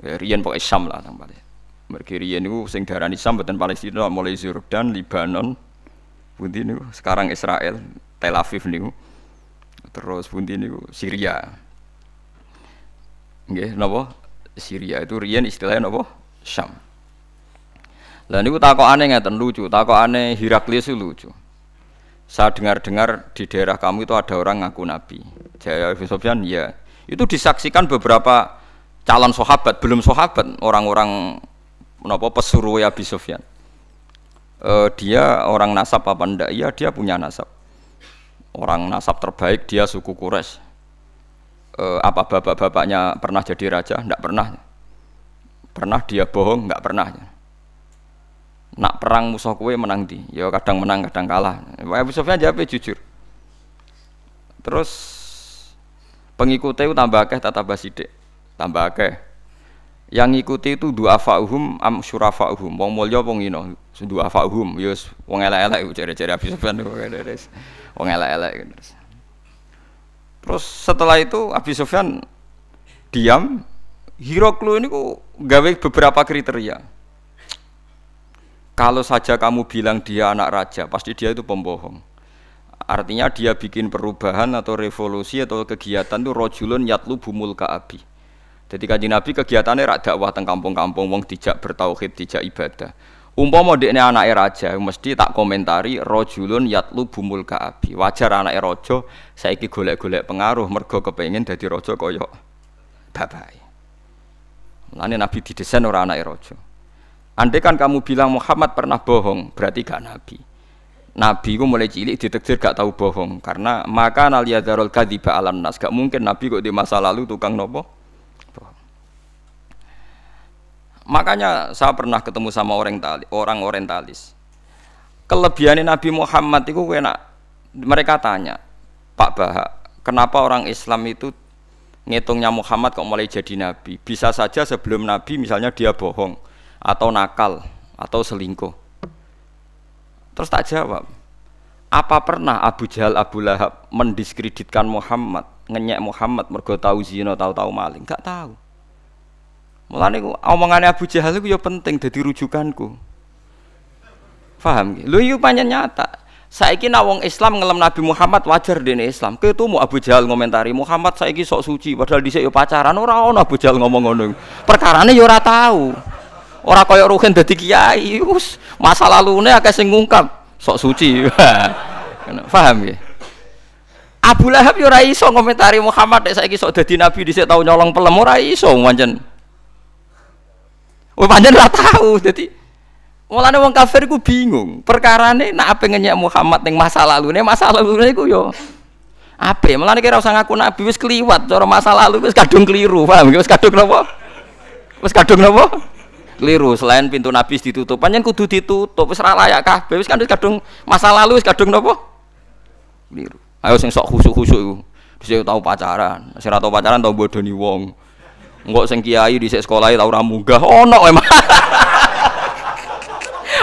Ya, riyen pokoke Syam lah teng Palestina. Mergi riyen niku sing darani Syam mboten Palestina mulai Jordan, Libanon, pundi niku sekarang Israel, Tel Aviv niku. Terus pundi niku Syria. Nggih, napa? Syria itu riyen istilahnya napa? Syam. Lah niku takokane ngeten lucu, takokane Heraklius lucu. Saya dengar-dengar di daerah kamu itu ada orang ngaku nabi. Jaya Sofyan, ya. Itu disaksikan beberapa calon sahabat, belum sahabat, orang-orang menapa pesuruh Abi Sofyan. Uh, dia orang nasab apa ndak? Iya, dia punya nasab orang nasab terbaik dia suku Quraisy. E, apa bapak-bapaknya pernah jadi raja? Tidak pernah. Pernah dia bohong? Nggak pernah. Nak perang musuh kue menang di, ya kadang menang kadang kalah. Abu Sufyan jawab jujur. Terus pengikutnya tambah akeh tambah sidik, tambah akeh. yang ngikuti itu du'afa'uhum am syurafa'uhum wong mulya wong ino du'afa'uhum ya wis wong elek-elek cere-cere Abi Sufyan wis wong elek-elek terus terus setelah itu Abi Sufyan diam. Hiroklu ini kok gawe beberapa kriteria. Kalau saja kamu bilang dia anak raja pasti dia itu pembohong. Artinya dia bikin perubahan atau revolusi atau kegiatan itu rojulun yatlu bumul kaabi jadi kaji Nabi kegiatannya rak dakwah teng kampung-kampung wong dijak bertauhid, dijak ibadah. Umpama dekne anake raja mesti tak komentari rajulun yatlu bumul kaabi. Wajar anake raja saiki golek-golek pengaruh mergo kepengin dadi raja kaya bapake. Mulane Nabi didesain ora anake raja. Andai kan kamu bilang Muhammad pernah bohong, berarti gak Nabi. Nabi ku mulai cilik ditekdir gak tahu bohong karena maka naliyadarul kadziba alam nas gak mungkin Nabi kok di masa lalu tukang nopo Makanya saya pernah ketemu sama orang orang orientalis. Kelebihan Nabi Muhammad itu enak. Mereka tanya, Pak Bahak, kenapa orang Islam itu ngitungnya Muhammad kok mulai jadi nabi? Bisa saja sebelum nabi misalnya dia bohong atau nakal atau selingkuh. Terus tak jawab. Apa pernah Abu Jahal Abu Lahab mendiskreditkan Muhammad, ngenyek Muhammad mergo tahu zina, tahu-tahu maling? Enggak tahu. Mulane omongannya Abu Jahal itu ya penting jadi rujukanku. Faham Lu itu panjang nyata. Saiki nak wong Islam ngelem Nabi Muhammad wajar dene Islam. mau Abu Jahal ngomentari Muhammad saiki sok suci padahal dhisik yo pacaran ora ono Abu Jahal ngomong ngono. Perkarane yo ora tahu. Ora kaya Ruhin dadi kiai. Wis masa lalune akeh sing ngungkap sok suci. Faham ya? Abu Lahab yo ora iso ngomentari Muhammad nek saiki sok dadi nabi dhisik tau nyolong pelem ora iso pancen. Oh panjang lah tahu, jadi mulane wong kafir ku bingung. Perkara nih, nak apa ngenyek Muhammad yang masa lalu nih masa lalu nih ku yo apa? Mulane kira usah ngaku nabi wis keliwat, cara masa lalu wis kadung keliru, paham? Wis kadung napa? Wis kadung napa? Keliru. Selain pintu nabi ditutup, panjang kudu ditutup. Wis ra kabeh, wis kan wis kadung masa lalu wis kadung napa? Keliru. Ayo sing sok khusuk-khusuk iku. Dhisik tau pacaran, sing tau pacaran tau bodoni wong. Enggak sing kiai di sekolah tau ora munggah. Ono oh, emang.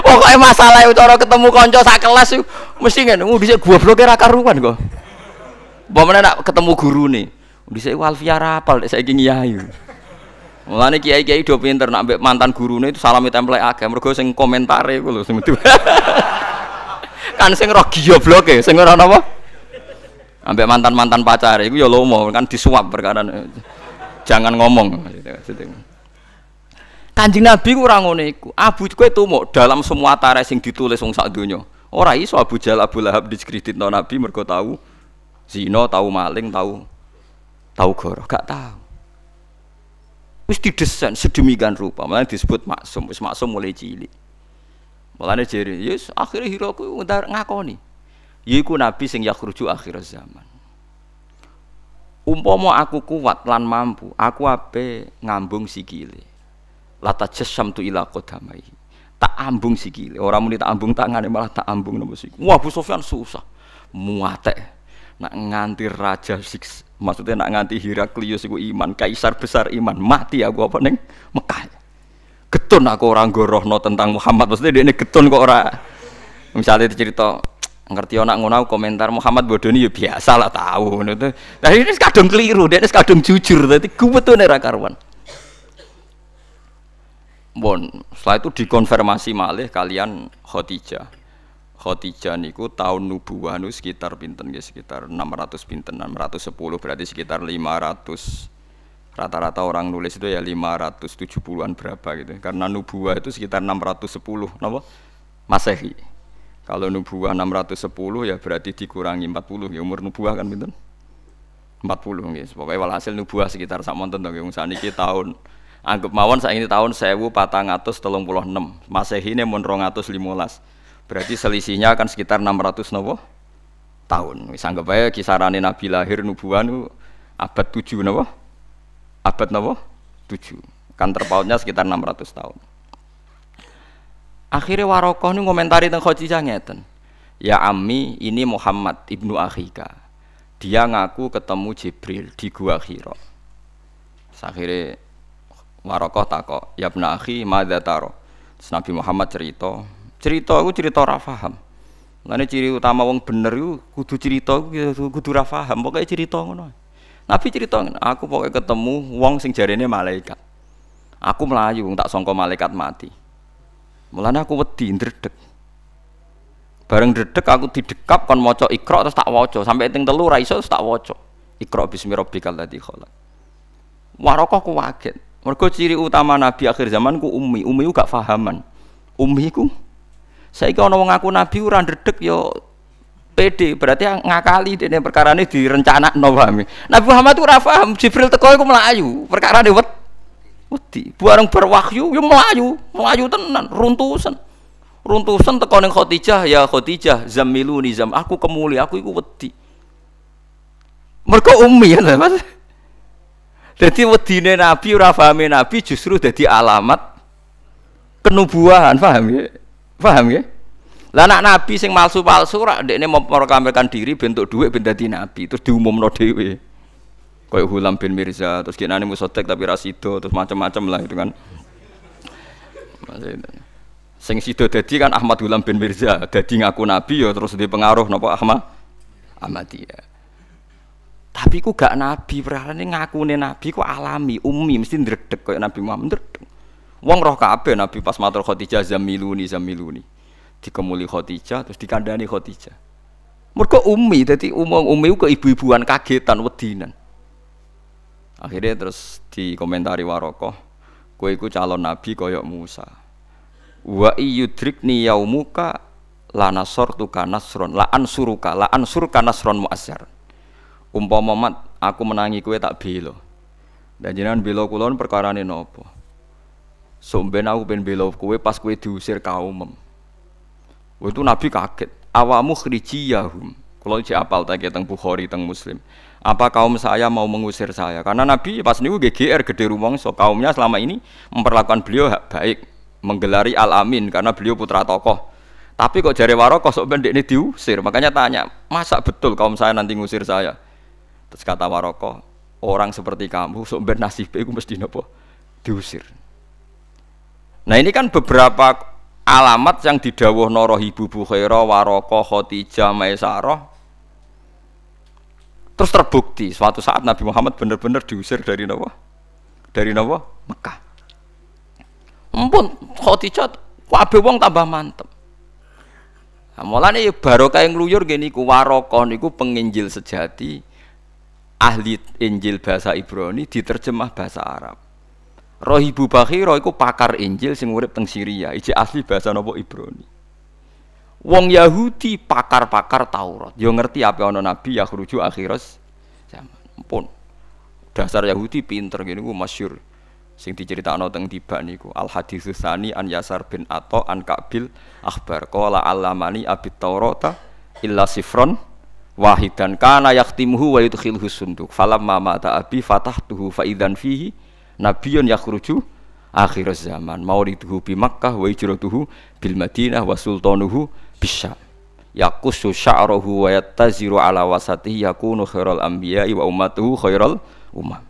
Pokoknya masalah itu cara ketemu konco sak kelas itu mesti kan, uh dhisik goblok ra karuan kok. Pemene nak ketemu guru nih, dhisik Alfia rapal saya ingin kiai. Mulane kiai-kiai do pinter nak mbek mantan gurune itu salami template akeh mergo sing komentare iku lho sing kan sing roh gobloke sing ora napa ambek mantan-mantan pacar iku ya lomo kan disuap perkara jangan ngomong Kanjeng Nabi ora ngono iku. Abu kowe tumuk dalam semua tarikh sing ditulis wong sak donya. Ora iso Abu Jahal Abu Lahab diskreditno Nabi mergo tahu zina, tahu maling, tahu tahu goro, gak tahu. Wis didesain sedemikian rupa, malah disebut maksum, wis maksum mulai cilik. Mulane jere, yes akhirnya hiro ku ngakoni. Yiku nabi sing yakhruju akhir zaman. Umpama aku kuat lan mampu, aku ape ngambung sikile. Lata jasam tu ila qadamai. Tak ambung sikile, ora muni tak ambung tangane malah tak ambung nopo sikile. Wah, Abu Sufyan susah. Muatek. Nak nganti raja siks, maksudnya nak nganti Heraklius iku iman, kaisar besar iman, mati aku apa neng Mekah. Getun aku orang gorohno tentang Muhammad, maksudnya dia ini getun kok ora. Misalnya cerita ngerti anak ngono komentar Muhammad bodoni ya biasa lah tahu ngono tuh. Nah ini kadung keliru, dia kadung jujur dadi kubetune ra karuan. Bon, setelah itu dikonfirmasi malih kalian Khadijah. Khadijah niku tahun nubuwah nu sekitar pinten ya sekitar 600 pinten 610 berarti sekitar 500 rata-rata orang nulis itu ya 570-an berapa gitu. Karena nubuwah itu sekitar 610 napa? Masehi. Kalau nubuah 610 ya berarti dikurangi 40 ya umur nubuah kan pinten? 40 nggih. Pokoke walhasil nubuah sekitar sak monten to nggih saniki tahun anggap mawon saiki tahun 1436. Masehi ini mun 215. Berarti selisihnya akan sekitar 600 nopo tahun. Wis anggap ae kisarane Nabi lahir nubuah nu abad 7 nopo? Abad nopo? 7. Kan terpautnya sekitar 600 tahun. Akhirnya Warokoh ini komentari tentang Khadijah ngeten. Ya Ami, ini Muhammad ibnu Akhika. Dia ngaku ketemu Jibril di Gua Hiro. Akhirnya Warokoh takok, ya ibna akhi madza taro. Nabi Muhammad cerita, cerita aku cerita ora paham. Lane ciri utama wong bener iku kudu cerita kudu- kudu ra paham, pokoke cerita ngono. Nabi cerita, aku pokoknya ketemu wong sing jarene malaikat. Aku melayu, tak sangka malaikat mati. Mulane aku wedi ndredeg. Bareng ndredeg aku didekap kon maca Iqra terus tak waca, sampai ting telu ra iso tak waca. Iqra bismi rabbikal ladzi khalaq. Warokoh ku kaget. Mergo ciri utama nabi akhir zaman ku ummi. Ummi ku gak fahaman. Ummi ku saiki ana wong ngaku nabi ora ndredeg yo pede berarti yang ngakali dene perkara ini direncanakno paham ya? Nabi Muhammad ora paham Jibril teko iku melayu perkara wet wedi bareng berwahyu yo melayu melayu tenan runtusan runtusan teko ning Khadijah ya Khadijah zamiluni zam aku kemuli aku iku wedi mergo ummi ya Mas Jadi wedine Nabi ora Nabi justru dadi alamat kenubuahan, paham ya? Paham ya? Lah anak Nabi sing palsu-palsu ora ndekne memproklamirkan diri bentuk dhuwit ben dadi nabi terus diumumno dhewe. Kayak Hulam bin Mirza terus kinane musotek tapi ra sida terus macam-macam lah itu kan. Maksudnya, Sing sida dadi kan Ahmad Hulam bin Mirza, dadi ngaku nabi ya terus di pengaruh napa Ahmad Ahmadiyah. Tapi ku gak nabi, perkarane ngakune nabi ku alami, ummi mesti ndredeg kaya Nabi Muhammad ndredeg. Wong roh kabeh nabi pas matur Khadijah zamiluni zamiluni. Dikemuli Khadijah terus dikandani Khadijah. Mergo ummi, dadi umum ummi ku ibu-ibuan kagetan wedinan. Akhirnya terus dikomentari Warokoh, kowe iku calon nabi kaya Musa. Wa yaumuka la nasortuka nasron la ansuruka la ansurka nasron muasyar. Umpama mat aku menangi kowe tak bela. Dan jenengan bela kula perkarane napa? Somben aku ben bela kowe pas kowe diusir kaum. Itu Nabi kaget. Awamu khrijiyahum. Kalau cek apal tak teng Bukhari teng Muslim. Apa kaum saya mau mengusir saya? Karena Nabi pas niku GGR gede rumong so kaumnya selama ini memperlakukan beliau baik, menggelari Al Amin karena beliau putra tokoh. Tapi kok jari Warokoh sok ben ini diusir. Makanya tanya, masa betul kaum saya nanti ngusir saya? Terus kata Warokoh, orang seperti kamu sok ben nasibnya itu mesti nopo diusir. Nah ini kan beberapa alamat yang didawuh noro ibu Bukhaira, Warokoh, Khotijah, Maisarah terus terbukti suatu saat Nabi Muhammad benar-benar diusir dari nopo dari nopo Mekah. Ampun Khotijah kabeh wong tambah mantep. Nah, mulane ya barokah yang ngluyur gini ku Warokoh niku penginjil sejati ahli Injil bahasa Ibrani diterjemah bahasa Arab. Rohibu Bakhiro iku pakar Injil sing urip teng Syria, iki asli bahasa nopo Ibrani. Wong Yahudi pakar-pakar Taurat, yo ngerti apa ana nabi ya khruju akhiras zaman. Pun dasar Yahudi pinter gini ku masyhur. Sing diceritakno teng tiba niku Al Haditsus Tsani an Yasar bin Atha an Kabil akhbar. Qala alamani abit Taurata illa sifron wahidan kana yaktimuhu wa yudkhilhu sunduk. Falamma mata abi fatahtuhu fa idzan fihi nabiyyun yakhruju akhir zaman. Mauliduhu bi Makkah wa hijratuhu bil Madinah wa sultanuhu bisyam yaqusu sya'ruhu wa yattaziru ala wasatihi yakunu khairal anbiya'i wa ummatuhu khairal umam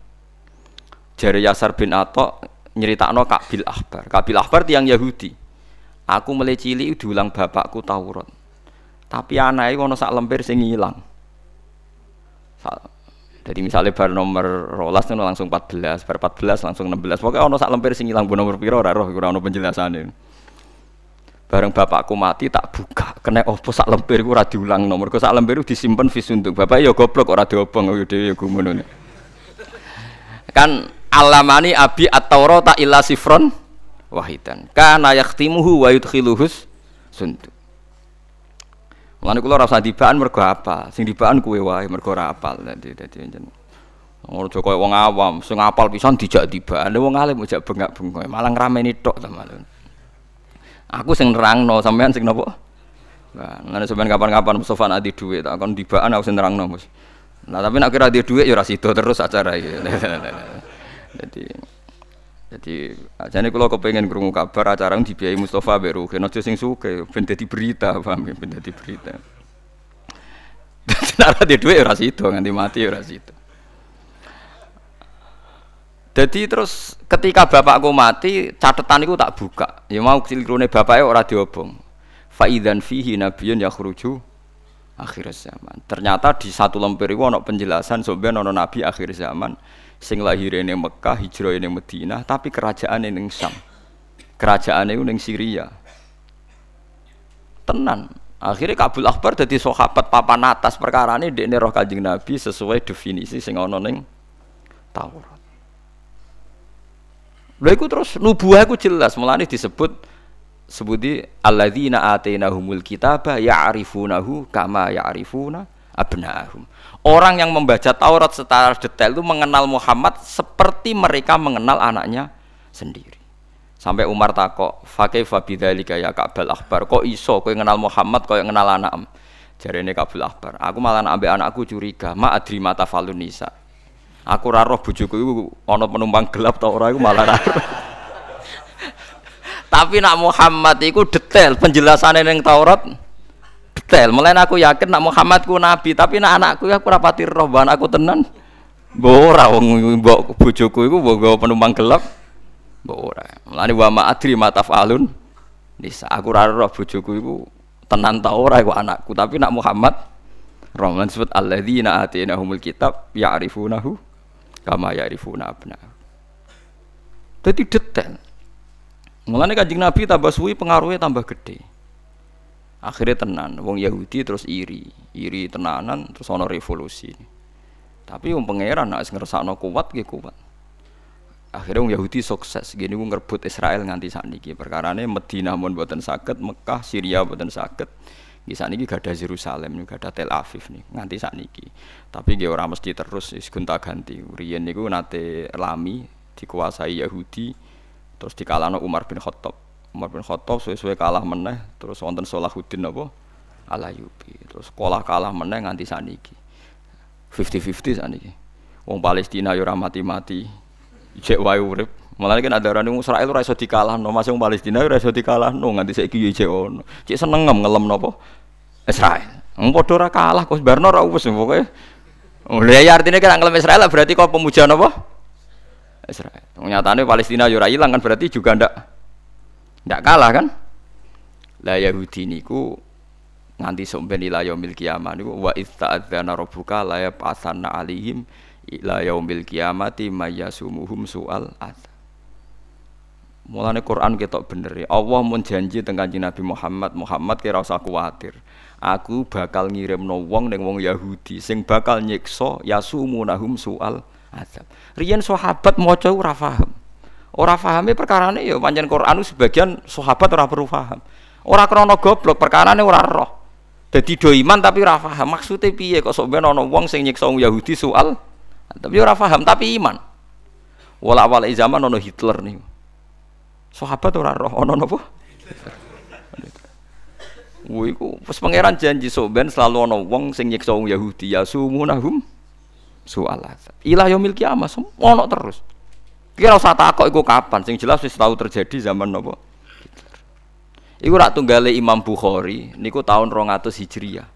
jari Yasar bin Atta nyeritakno Kabil Ahbar. Kabil Ahbar tiang Yahudi. Aku mulai cilik diulang bapakku Taurat. Tapi anaknya kono sak lemper sing ilang. Jadi misalnya bar nomor rolas itu langsung 14 bar 14 langsung 16 pokoknya ono sak lemper sing ilang bu nomor piro? Ora roh ora ono penjelasannya bareng bapakku mati tak buka. Kena opo sak lemper iku ora diulang nomor sak lemper iku disimpen visunduk bapak ya goblok ora diobong. Yo dhewe ku ngono. Kan alamani abi at-taurata illa sifron wahidan. Kana yaktimuhu wa yudkhiluhus sunduk Mulane kula ora usah dibaan mergo apa, sing dibaan kuwe wae mergo ora apal. Dadi dadi. Ora aja koyo wong awam, sing apal pisan dijak dibaan, wong alim ojak bengak-bengok, malah ngrameni tok to malah. Aku sing nerangno, sampean sing napa? Nah, ngene sampean kapan-kapan Mustofa nak di dhuwit, tak kon dibaan aku sing nerangno, Mus. Nah, tapi nek kira di dhuwit ya ora sida terus acara iki. Jadi jadi ajane kula kepengin krungu kabar acara dibiayai Mustafa mbek Ruhin aja sing suke ben dadi berita paham ya ben dadi berita. Dadi nek ora di dhuwit ora sida nganti mati ora sida. Jadi terus ketika bapakku mati, catatan itu tak buka. Ya mau cilirune bapaknya ora diobong. Faidan fihi nabiyun yakhruju akhir zaman. Ternyata di satu lembar itu ada penjelasan sebenarnya ada nabi akhir zaman sing lahir ini Mekah, hijrah ini Madinah, tapi kerajaan ini Syam. Kerajaan itu ning Syria. Tenan. Akhirnya Kabul Akbar jadi sahabat papan atas perkara ini di roh kajing Nabi sesuai definisi sing ana ning Taurat. Lha iku terus nubuah iku jelas, mulane disebut sebuti alladzina atainahumul kitaba ya'rifunahu kama ya'rifuna abnahum. Orang yang membaca Taurat secara detail itu mengenal Muhammad seperti mereka mengenal anaknya sendiri. Sampai Umar takok, "Fakih fabidzalika ya Ka'bal Akbar, kok iso kowe kenal Muhammad kok kenal anak Jarene Kabul Akbar, aku malah ambek anakku curiga, ma adri mata falun nisa. Aku ora roh bojoku iku ana penumpang gelap ta ora iku malah ora. Tapi nak Muhammad iku detail penjelasannya ning Taurat detail. Mulai aku yakin nak Muhammad ku nabi, tapi nak anakku aku rapati roh bahan aku tenan. Mbok ora wong mbok bojoku iku mbok penumpang gelap. Mbok ora. Mulane wa ma matafalun. Nisa aku ora roh bojoku iku tenan ta ora iku anakku, tapi nak Muhammad Rahman sebut alladzina atinahumul kitab ya'rifunahu kama ya'rifuna abna. Jadi detail. Mulane Kanjeng Nabi tambah suwi pengaruhnya tambah gede. Akhirnya tenan, wong Yahudi terus iri, iri tenanan terus ono revolusi. Tapi wong pangeran nek ngersakno kuat nggih kuat. Akhirnya wong Yahudi sukses, gini wong ngerebut Israel nganti sakniki. Perkarane Madinah mun boten saged, Mekah, Syria boten saged. Di saat ini gak ada Yerusalem, gak ada Tel Aviv nih, nganti saat ini. Tapi dia orang mesti terus gonta ganti. Rian niku nate lami dikuasai Yahudi, terus dikalahno Umar bin Khattab. Umar bin Khattab suwe-suwe kalah meneh, terus wonten Salahuddin apa? Alayubi. Terus sekolah kalah meneh nganti saat ini. 50-50 saat ini. Wong Palestina yo ora mati-mati. Cek wae urip. Malah kan ada orang yang Israel ora iso dikalahno, masih Palestina ora iso dikalahno nganti saiki yo cek ono. Cek seneng ngelem napa? Israel. Wong padha ora kalah kok barno ora wis pokoke. Oh, ya artinya kan ngelem Israel berarti kok pemuja napa? Israel. Nyatane Palestina yo ora ilang kan berarti juga ndak ndak kalah kan? Lah Yahudi niku nganti sampai ila yaumil niku wa ista'adzana rabbuka la yab'atsanna alaihim ila yaumil kiamati mayyasumuhum su'al adzab Mulane Quran ketok bener ya. Allah mun janji teng Nabi Muhammad, Muhammad kira usah kuwatir. Aku bakal ngirimno wong ning wong Yahudi sing bakal nyiksa yasumunahum soal azab. Riyen sahabat maca ora paham. Ora pahame perkarane ya pancen Quran sebagian sahabat ora perlu paham. Ora krana goblok perkarane ora roh. Dadi do iman tapi ora paham. Maksude piye kok sok ben ana wong sing nyiksa wong Yahudi soal tapi ora paham tapi iman. Wala awal zaman ana Hitler nih. Sahabat ora roh ana napa? Woi ku pas pangeran janji soben selalu ana wong sing nyiksa wong Yahudi ya sumunahum soal azab. Ila yaumil kiamah ono terus. Kira usah takok iku kapan sing jelas wis tau terjadi zaman napa? Iku rak tunggale Imam Bukhari niku tahun 200 Hijriah.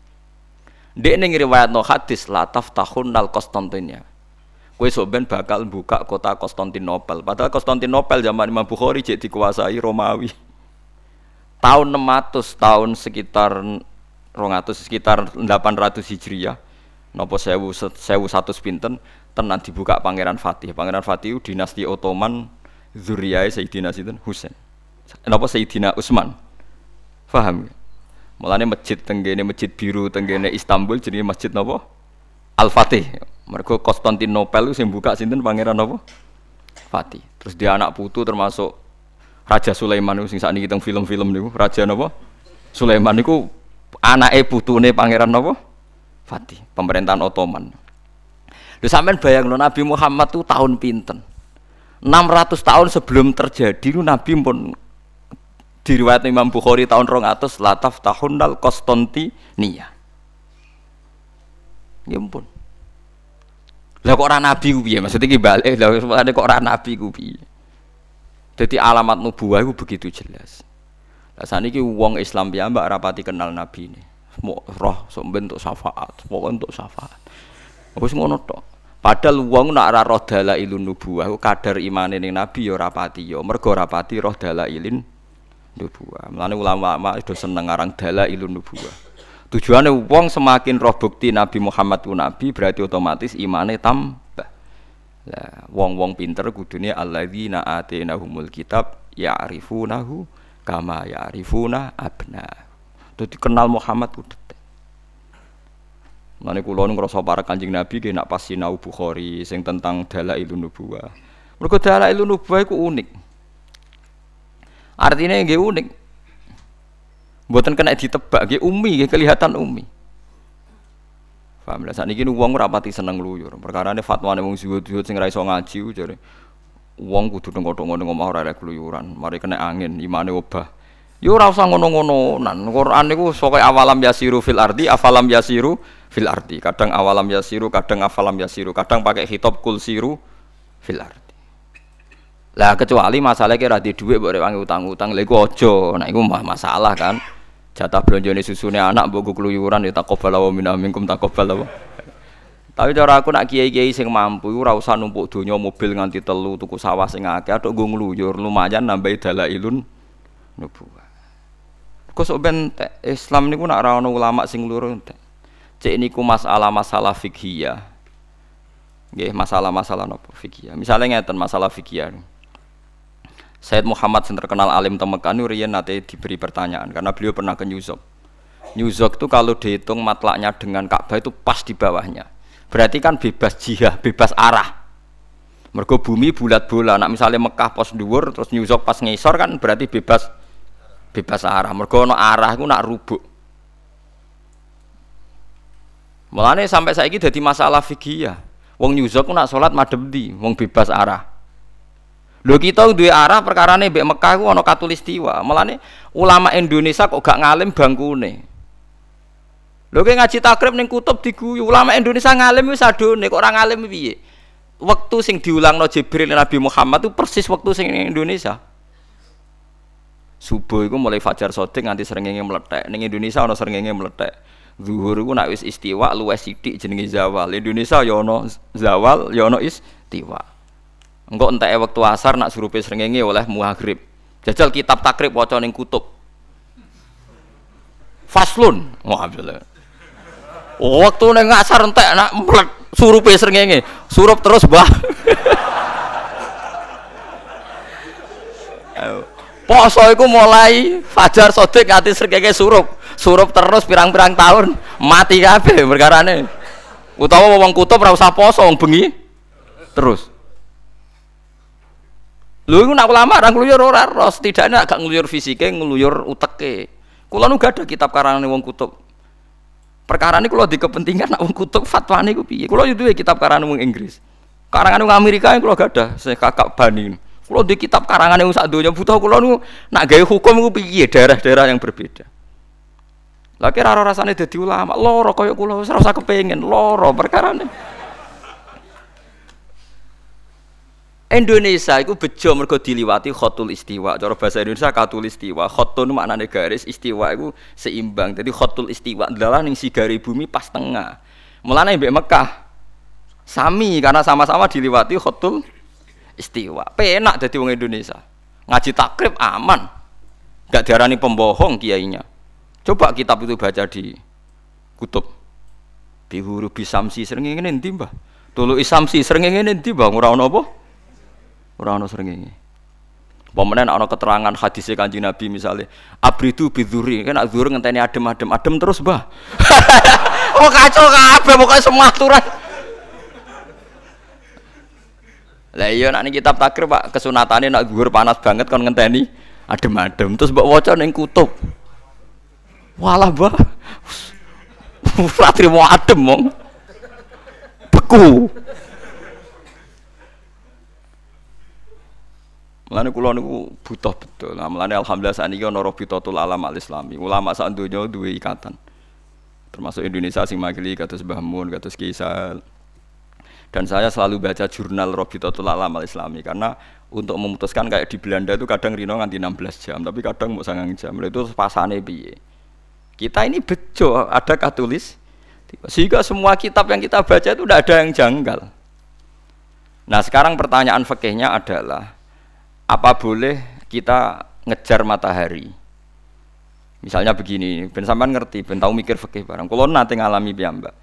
Dek ning riwayatno hadis la taftahun nal Konstantinia. Kue soben bakal buka kota Konstantinopel. Padahal Konstantinopel zaman Imam Bukhari jadi dikuasai Romawi. Tahun 600, tahun sekitar 200 sekitar 800 Hijriah. Nopo sewu sewu satu pinten tenan dibuka Pangeran Fatih. Pangeran Fatih dinasti Ottoman Zuriyah Sayyidina Sinten Husain. Napa Sayyidina Utsman. Paham ya? Mulane masjid tenggene masjid biru tenggene Istanbul jadi masjid napa? Al-Fatih. Mergo Konstantinopel sing buka sinten pangeran apa? Fatih. Terus dia anak putu termasuk Raja Sulaiman sing sakniki teng film-film niku, Raja napa? Sulaiman niku anake putune pangeran napa? Fatih, pemerintahan Ottoman. Lho sampean bayangno Nabi Muhammad tuh tahun pinten? 600 tahun sebelum terjadi nu Nabi pun diriwayat Imam Bukhari tahun 200 lataf tahun dal Konstantinia. Ya ampun. Lah kok ora nabi ku piye? Maksudnya ki balik lah kok ora nabi ku? Jadi alamat nubuah itu begitu jelas. Lah saniki wong Islam mbak rapati kenal nabi ini. Mau roh sok bentuk syafaat, pokoknya untuk syafaat. Wis ngono tok. Padahal wong nak ora roh dalailun nubuwah kadar imane ning nabi ya ora pati ya. Mergo ora pati roh dalailin nubuwah. Mulane ulama-ulama do seneng aran dalailun nubuwah. Tujuannya wong semakin roh bukti Nabi Muhammad ku nabi berarti otomatis imane tambah. Lah wong-wong pinter kudune alladzina atinahumul kitab ya'rifunahu kama ya'rifuna abna. Dadi kenal Muhammad ku detek. Mulane kula ngrasa para Kanjeng Nabi ki nak pas sinau Bukhari sing tentang dalailun nubuwah. Mergo dalailun nubuwah iku unik. Artinya nggih unik. Mboten kena ditebak nggih umi nggih kelihatan umi. Paham lah sakniki wong ora pati seneng luyur. Perkarane fatwane wong zuhud-zuhud sing ra iso ngaji ku jare wong kudu nengok-nengok ning omah ora ada keluyuran, mari kena angin imane obah. Ya ora usah ngono-ngononan. Quran niku pokoke awalam yasiru fil ardi, afalam yasiru fil ardi. Kadang awalam yasiru, kadang afalam yasiru, kadang pakai hitop kul siru fil ardi. Lah kecuali masalah kira di mbok rewangi utang-utang, iku aja. Nah iku mah masalah kan. Jatah belanja susune anak mbok keluyuran ya taqabbal wa minna minkum taqabbal wa. Tapi cara aku nak kiai-kiai sing mampu ora usah numpuk donya mobil nganti telu tuku sawah sing akeh atok nggo ngluyur lumayan nambahi dalailun nubuwah. Kok sok ben. Islam niku nak ora ono ulama sing loro entek. Cek niku masalah-masalah fikih Nggih, masalah-masalah napa fikih. Misalnya ngeten masalah fikih. Said Muhammad yang terkenal alim ini riyen nate diberi pertanyaan karena beliau pernah ke New York. Itu kalau dihitung matlaknya dengan Ka'bah itu pas di bawahnya. Berarti kan bebas jihah, bebas arah. Mergo bumi bulat bola. Nak misalnya Mekah pos dhuwur terus New pas ngisor kan berarti bebas bebas arah. Mergo ono arah iku nak rubuk. Mulane sampai saiki dadi masalah fikih ya. Wong New York nak salat madhep di, wong bebas arah. Lho kita duwe arah perkarane mbek Mekah ku ana katulistiwa. Mulane ulama Indonesia kok gak ngalim bangkune. Lho kowe ngaji takrib ning kutub diguyu. Ulama Indonesia ngalim wis adone kok ora ngalim piye? Waktu sing diulangno Jibril Nabi Muhammad itu persis waktu sing ning Indonesia. Subuh iku mulai fajar sodik nganti srengenge meletek. Ning Indonesia ana srengenge meletek. Zuhur iku nak wis istiwa luwes sithik jenenge zawal. Indonesia ya ana zawal, ya ana istiwa. Engkau entah waktu asar nak suruh srengenge oleh muhagrib. Jajal kitab takrib waca ning kutub. Faslun. Wah, Waktu ning asar entek nak mlek surupe srengenge. Surup terus, Mbah. Poso iku mulai fajar sodik nganti srengenge surup. Surup terus pirang-pirang tahun mati kabeh perkarane. Utawa wong kutub ora poso wong bengi terus. Lho iku nak ulama ra ngluyur ora ora setidaknya agak ngluyur fisike, ngluyur uteke. Kula nu gak ada kitab karangane wong kutub. Perkara ini kalau di kepentingan nak wong kutub fatwane iku piye? Kula yo duwe kitab karangane wong Inggris. Karangane wong Amerika yang kula gak ada, saya kakak bani. Kula di kitab karangane wong sak donya butuh kula nu nak gawe hukum iku piye daerah-daerah yang berbeda. Lah kira rasane dadi ulama, loro kaya kula wis kepengin, loro perkara ini. Indonesia itu bejo mergo diliwati khotul istiwa. Cara bahasa Indonesia katul istiwa. Khotun maknane garis, istiwa itu seimbang. Jadi khotul istiwa adalah ning sigari bumi pas tengah. Mulane mbek Mekah sami karena sama-sama diliwati khotul istiwa. Penak dadi wong Indonesia. Ngaji takrib aman. Gak diarani pembohong kiainya. Coba kitab itu baca di kutub. Bihuru bisamsi sering ngene ndi, Mbah? Tulu isamsi sering ngene ndi, Mbah? Ora ono? Ora ana srengenge. Pemenang ana keterangan hadis Kanjeng Nabi misalnya abridu bidzuri kan nak ngenteni adem-adem adem terus Mbah. oh kacau kabeh pokoke semua aturan. Lah iya nak kitab takrib Pak kesunatane nak zuhur panas banget kon ngenteni adem-adem terus mbok waca ning kutub. Walah Mbah. Ora trimo adem mong. Beku. Mulane kula niku butuh betul. Nah, mulane alhamdulillah saniki ana Rabitatul Alam Al Islami. Ulama sak donya duwe ikatan. Termasuk Indonesia sing makili kados Mbah Mun, kados Kisal. Dan saya selalu baca jurnal Rabitatul Alam Al Islami karena untuk memutuskan kayak di Belanda itu kadang rino nganti 16 jam, tapi kadang mau sangang jam. Itu pasane piye? Kita ini bejo, ada katulis. Sehingga semua kitab yang kita baca itu tidak ada yang janggal. Nah sekarang pertanyaan fikihnya adalah apa boleh kita ngejar matahari? Misalnya begini, ben sampean ngerti, ben tahu mikir fikih barang. Kalau nanti ngalami piyambak.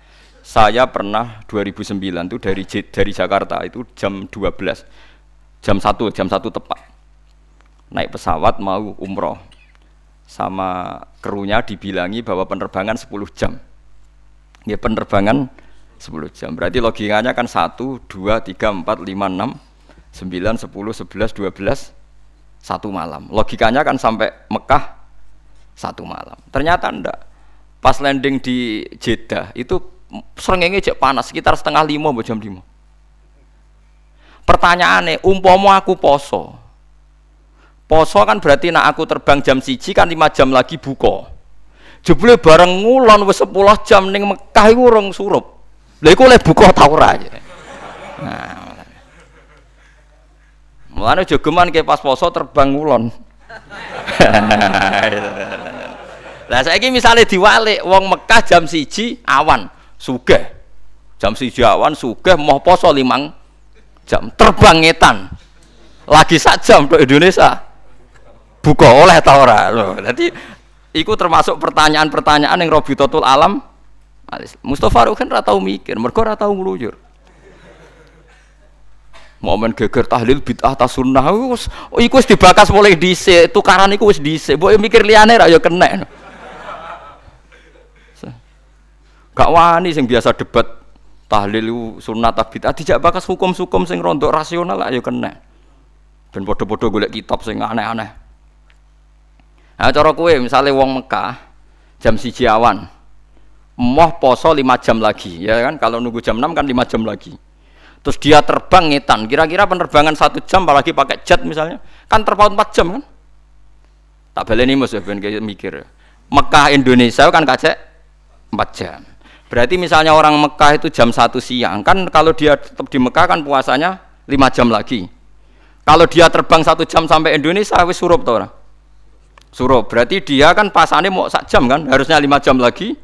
Saya pernah 2009 tuh dari dari Jakarta itu jam 12. Jam 1, jam 1 tepat. Naik pesawat mau umroh. Sama krunya dibilangi bahwa penerbangan 10 jam. Ya penerbangan 10 jam. Berarti logikanya kan 1, 2, 3, 4, 5, 6, 9, 10, 11, 12, satu malam. Logikanya kan sampai Mekah satu malam. Ternyata ndak. Pas landing di Jeddah itu serengenge cek panas sekitar setengah lima jam lima. Pertanyaannya, umpomo aku poso. Poso kan berarti nak aku terbang jam siji kan lima jam lagi buka. Jebule bareng ngulon wis 10 jam ning Mekah iku urung surup. Lha iku oleh buka ta ora? Nah, Mulane jogeman ke pas poso terbang ngulon. Lah saiki misale diwalik wong Mekah jam siji awan, sugih. Jam siji awan sugih mau poso limang jam terbang ngetan. Lagi sak jam ke Indonesia. Buka oleh ta ora? Lho, dadi iku termasuk pertanyaan-pertanyaan yang Robitotul Alam. Mustafa Ruhin ra tau mikir, mergo ra tau ngluyur. Momen geger tahlil bid'ah ta sunnah wis iku wis dibakas mulai dhisik tukaran iku wis dhisik. Mbok mikir liyane ra ya kena. Gak wani sing biasa debat tahlil sunnah ta bid'ah dijak bakas hukum-hukum sing rondok rasional lah ya kena. Ben padha-padha golek kitab sing aneh-aneh. Nah cara kowe misalnya wong Mekah jam siji awan moh poso 5 jam lagi ya kan? Kalau nunggu jam 6 kan 5 jam lagi terus dia terbang ngetan. Kira-kira penerbangan satu jam apalagi pakai jet misalnya. Kan terpaut 4 jam kan? Tak boleh nih mas ben mikir. Mekah Indonesia kan kacek 4 jam. Berarti misalnya orang Mekah itu jam 1 siang kan kalau dia tetap di Mekah kan puasanya 5 jam lagi. Kalau dia terbang satu jam sampai Indonesia wis surup tau orang surup. Berarti dia kan pasannya mau sak jam kan? Harusnya 5 jam lagi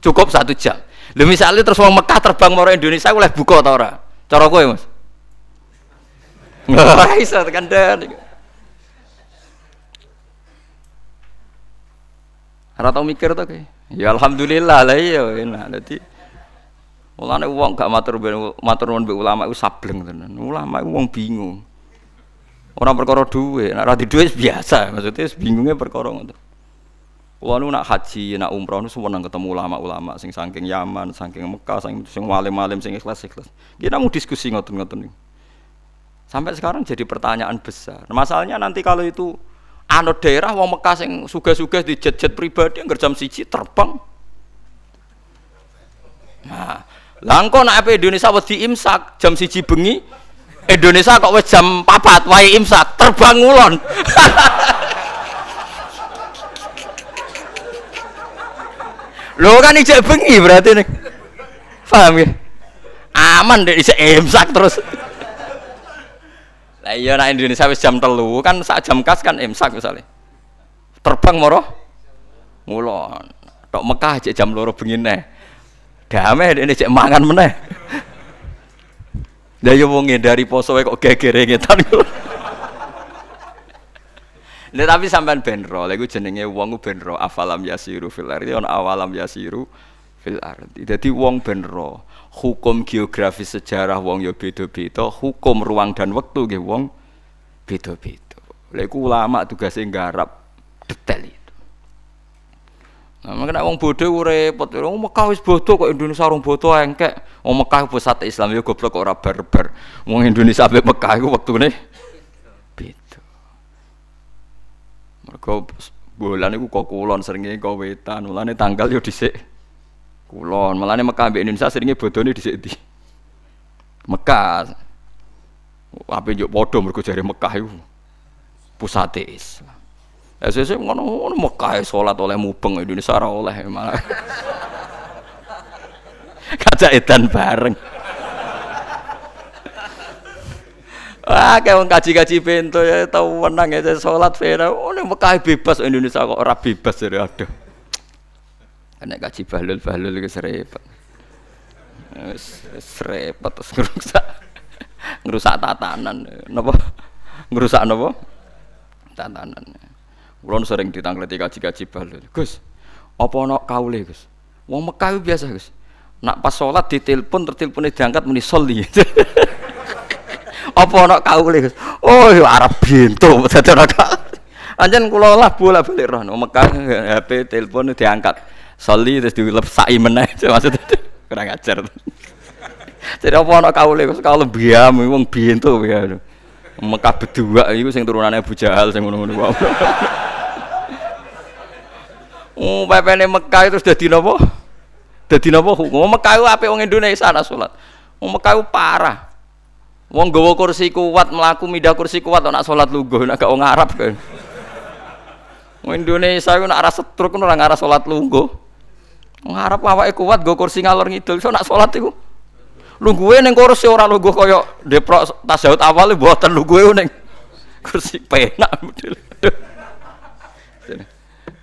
cukup satu jam. Lalu misalnya terus orang Mekah terbang mau Indonesia boleh buka tau orang Cara kowe, Mas? Ora iso tekan dan. Ora tau mikir to kowe. Ya alhamdulillah lah iya enak. Dadi Mulane wong gak matur matur nuwun ulama iku sableng tenan. Ulama wong bingung. Ora perkara dhuwit, nek ora di biasa, maksudnya bingungnya perkara ngono. Kulo nu nak haji, nak umroh nu semua ketemu ulama-ulama sing saking Yaman, saking Mekah, saking sing walim-walim sing ikhlas-ikhlas. Kita mau diskusi ngoten-ngoten Sampai sekarang jadi pertanyaan besar. Masalahnya nanti kalau itu anut daerah wong Mekah sing suga-suga di jet-jet pribadi yang jam siji terbang. Nah, langko nak apa Indonesia wedi imsak jam siji bengi Indonesia kok wis jam 4 wae imsak terbang ngulon. Lo kan ijek bengi berarti nih. Paham ya? Aman deh ijek imsak terus. Lah iya nak Indonesia wis jam telu kan saat jam kas kan imsak misalnya. Terbang moro ngulon. Tok Mekah ijek jam loro bengi neh. Damai ini cek mangan meneh. Lah yo wong dari poso kok gegere ngetan. Lha tapi sampean benro, lha iku jenenge wong ku benro afalam yasiru fil ardi ana awalam yasiru fil ardi. Dadi wong benro, hukum geografis sejarah wong ya beda-beda, hukum ruang dan waktu nggih wong beda-beda. Lha iku ulama tugase nggarap detail itu. Nah, makanya wong bodoh repot. Wong Mekah wis bodoh kok Indonesia orang bodoh engkek. Wong Mekah pusat Islam ya goblok ora barbar. Wong Indonesia ambek Mekah iku wektune beda. Mergo bulan iku kok kulon seringe kok wetan. Mulane tanggal yo dhisik kulon. Mulane Mekah ambek Indonesia seringe bodone dhisik di Mekah. Apa yo padha mergo jare Mekah iku pusat Islam. SSC ngono ngono Mekah salat oleh mubeng Indonesia oleh malah. Kaca edan bareng. Wah, kayak wong kaji-kaji bento ya tau menang ya salat fena. Oh, nek Mekah bebas Indonesia kok ora bebas dari aduh. Nek kaji bahlul-bahlul iki repot. Wis repot terus rusak. ngerusak tatanan. Napa? Ngerusak napa? Tatanan. Kulo sering ditangleti kaji-kaji bal. Gus, apa ana kaule, Gus? Wong Mekah biasa, Gus. Nak pas sholat ditelepon terteleponnya diangkat muni. apa ana kaule, Gus? Oh, ya Arab bintu dadi ana. Anjen kula lah bola balik roh Mekah HP telepon diangkat. Soli terus dilep sai meneh maksudnya kurang ajar. Jadi apa ana kaule Gus kaule biam wong bintu ya. Mekah berdua iku sing turunane Abu Jahal sing ngono-ngono. Oh, pepene Mekah itu sudah napa? Dadi napa hukum? Mekah apik wong Indonesia ana salat. Wong Mekah parah. Wong gawa kursi kuat mlaku mindah kursi kuat nak salat lungguh nek gak wong Arab kan. Wong Indonesia ku nak arah setruk ora ngarah salat lungguh. Wong Arab awake kuat nggo kursi ngalor ngidul so nak salat iku. Lungguhe ning kursi ora lungguh kaya deprok tasawuf awal mboten lungguhe ning kursi penak model.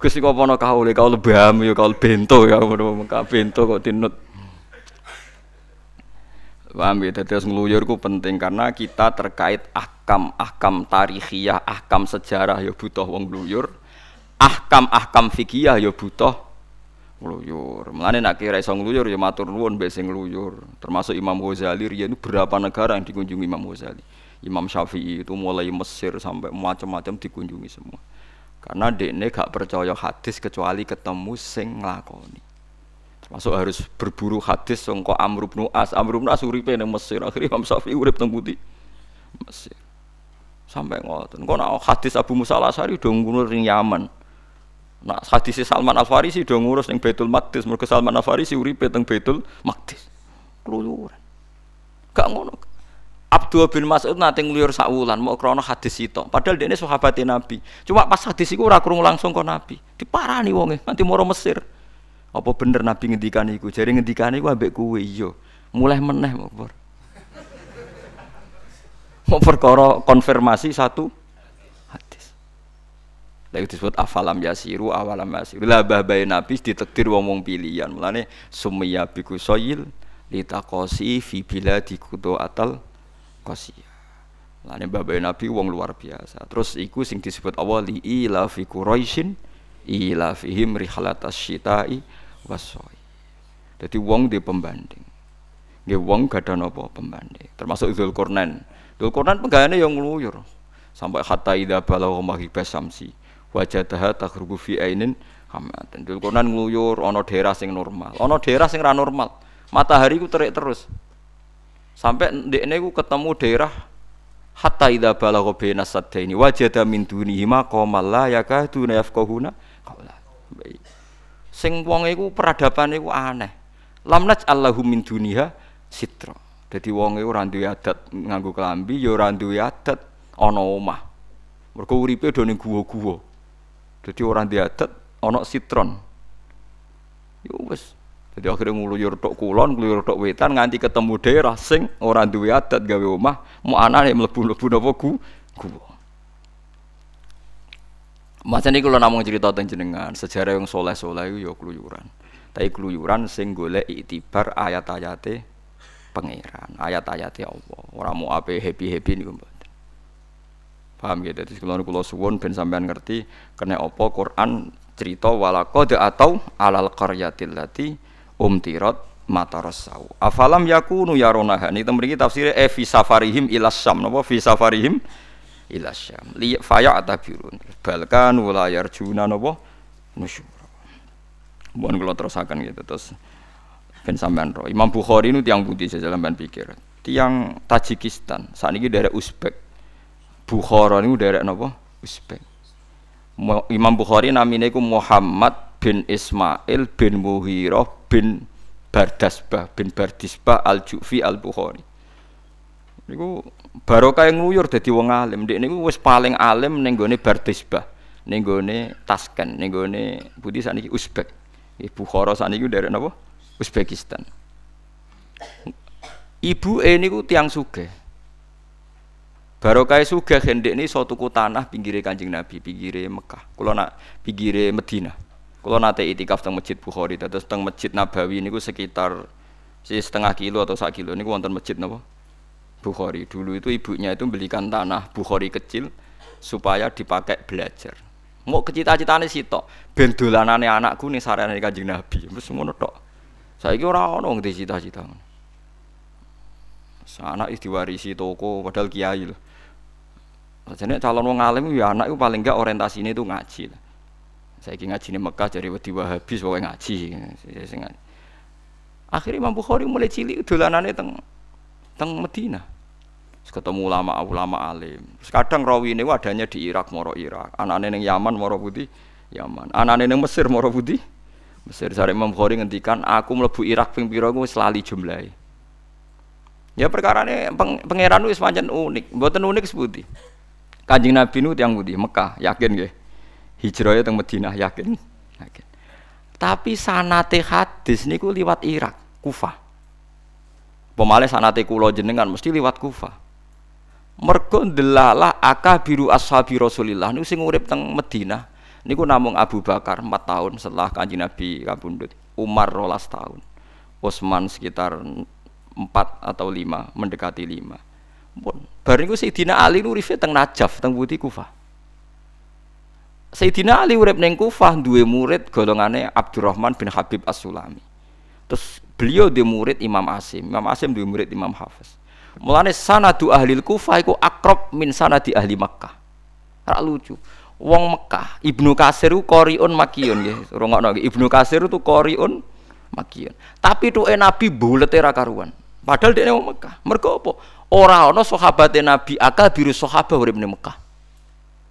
Gusti kok ana kaule kaule bam ya kaule bento ya ngono ka bento kok dinut. Paham ya, terus ngeluyur ku penting karena kita terkait ahkam, ahkam tarikhiyah, ahkam sejarah ya butuh wong ngeluyur. Ahkam, ahkam fikih ya butuh ngeluyur. Mulane nek kira iso ngeluyur ya matur nuwun mbek sing ngeluyur. Termasuk Imam Ghazali riyen berapa negara yang dikunjungi Imam Ghazali. Imam Syafi'i itu mulai Mesir sampai macam-macam dikunjungi semua. Karena dekne gak percaya hadis kecuali ketemu sing nglakoni. Termasuk harus berburu hadis sangka Amr bin As. Amr bin As uripe ning Mesir, akhirnya Imam Syafi'i urip teng? Mesir. Sampai ngoten. Kok nak hadis Abu Musa Al-Asy'ari do ngurus ning Yaman. Nak hadis Salman Al Farisi do ngurus ning Baitul Maqdis, mergo Salman Al Farisi uripe teng Baitul Maqdis. Keluyuran. Gak ngono. Abdul bin Mas'ud nate ngluyur sak wulan mau krana hadis itu. Padahal dia ini sahabat Nabi. Cuma pas hadis iku ora langsung kok Nabi. Diparani wonge nanti moro Mesir. Apa bener Nabi ngendikan iku? Jare ngendikan iku ambek iya. Mulai meneh mau Mau perkara konfirmasi satu hadis. Lha disebut afalam yasiru awalam yasiru. Lah babai Nabi ditakdir wong wong pilihan. Mulane summiya biku soyil litaqosi fi biladi kudo atal qasia. Lane babai Nabi wong luar biasa. Terus iku sing disebut Allah li ila fi Quraisyin ila fihim rihlatas syita'i wasoi. Jadi wong di pembanding. Nggih wong gada napa pembanding. Termasuk Zulkarnain. Zulkarnain penggayane yang ngluyur. Sampai hatta idza balagha maghibas samsi wajadaha taghrubu fi ainin hamatan. Zulkarnain ngluyur ana daerah sing normal, ana daerah sing ra normal. Matahari ku terik terus. Sampai ndekne ku ketemu daerah hatta idza balagha baina saddaini wajada min dunihi maqamal la yakaduna yafqahuna qawla. Sing wong iku peradabane iku aneh. Lam naj'allahu min duniha sitra. Wong iku ora duwe adat nganggo klambi ya ora duwe adat ana omah. Mergo uripe do ning guwa-guwa. Dadi ora duwe adat ana sitron. Ya wis, jadi akhirnya ngluyur tok kulon, ngluyur tok wetan nganti ketemu daerah sing ora duwe adat gawe omah, mau anane mlebu-mlebu napa gu gua. Mas ini kalau namung cerita tentang jenengan sejarah yang soleh soleh itu ya keluyuran. Tapi keluyuran sing golek itibar ayat-ayate pangeran, ayat-ayate Allah. Orang mau apa happy happy nih mboten. Paham gitu? Jadi kalau kulo suwon ben sampean ngerti kena apa Quran cerita walakode atau alal qaryatil lati umtirat matarasau. Afalam yakunu yaronaha. Ini temen iki tafsir e fi safarihim ilas napa fi safarihim ilas syam. Li faya atabirun. Balkan wala yarjuna napa nusyur. Mohon kula terusaken gitu terus ben sampean ro. Imam Bukhari itu tiang putih saya sampean pikir. Tiang Tajikistan, saat ini daerah Uzbek. Bukhara niku daerah napa? Uzbek. Imam Bukhari namine iku Muhammad bin Ismail bin Muhirah bin Bardasbah bin Bardisbah Al-Jufi Al-Bukhari. Niku barokah yang nguyur dadi wong alim. Ndek niku wis paling alim ning gone Bardisbah, ning gone Tasken, ning gone budi saniki Uzbek. Ibu Bukhara saniki dari napa? Uzbekistan. Ibu e niku tiang sugih. Barokah sugih hendek ini suatu tanah pinggire Kanjeng Nabi, pinggire Mekah. Kula nak pinggire Madinah. Kalau nate itikaf teng masjid Bukhari, terus teng masjid Nabawi niku sekitar si setengah kilo atau sak kilo niku wonten masjid napa? Bukhari. Dulu itu ibunya itu belikan tanah Bukhari kecil supaya dipakai belajar. Mau kecita-citane sitok, ben dolanane anakku ning sarane Kanjeng Nabi. Wis ngono tok. Saiki ora ono wong cita-cita. Anak itu diwarisi toko padahal kiai loh. Jadi calon wong alim ya anak itu paling enggak orientasinya itu ngaji. Saya ngaji di Mekah dari wedi Wahabi pokoknya ngaji. Ngaji. Akhirnya Imam Bukhari mulai cilik dolanane teng teng Medina. Ketemu ulama-ulama alim. Terus kadang rawi ini adanya di Irak, moro Irak. Anaknya neng Yaman, moro putih, Yaman. Anaknya neng Mesir, moro putih, Mesir. Sari Imam Bukhari ngendikan, aku melebu Irak ping selali jumlahi. Ya perkara ini peng, pangeran semacam unik, buatan unik sebuti. Kanjeng Nabi nu yang budi Mekah, yakin gak? Hijrahnya teng Madinah, yakin, yakin. Tapi sanate hadis niku liwat Irak, Kufah. Pemale sanate kula jenengan mesti liwat Kufah mergo ndelalah akabiru ashabi Rasulillah. Niku sing urip teng Madinah niku namung Abu Bakar 4 tahun setelah Kanjeng Nabi kabundut. Umar rolas tahun. Utsman sekitar 4 atau 5 mendekati 5 pun bareng niku Sayyidina Ali uripe teng Najaf teng Budi Kufah? Sayyidina Ali urip ning Kufah duwe murid golongane Abdurrahman bin Habib As-Sulami. Terus beliau di murid Imam Asim. Imam Asim duwe murid Imam Hafiz Mulane sanadu ahli Kufah iku akrob min sanadi ahli Makkah. Rak lucu. Wong Mekah, Ibnu Kasir ku qoriun makiyun nggih. Rungokno Ibnu Kasir itu qoriun makiyun. Tapi tuh Nabi bulete ra karuan. Padahal dia wong Mekah. Mergo apa? Ora ana sahabate Nabi akal biru sahabat urip ning Mekah.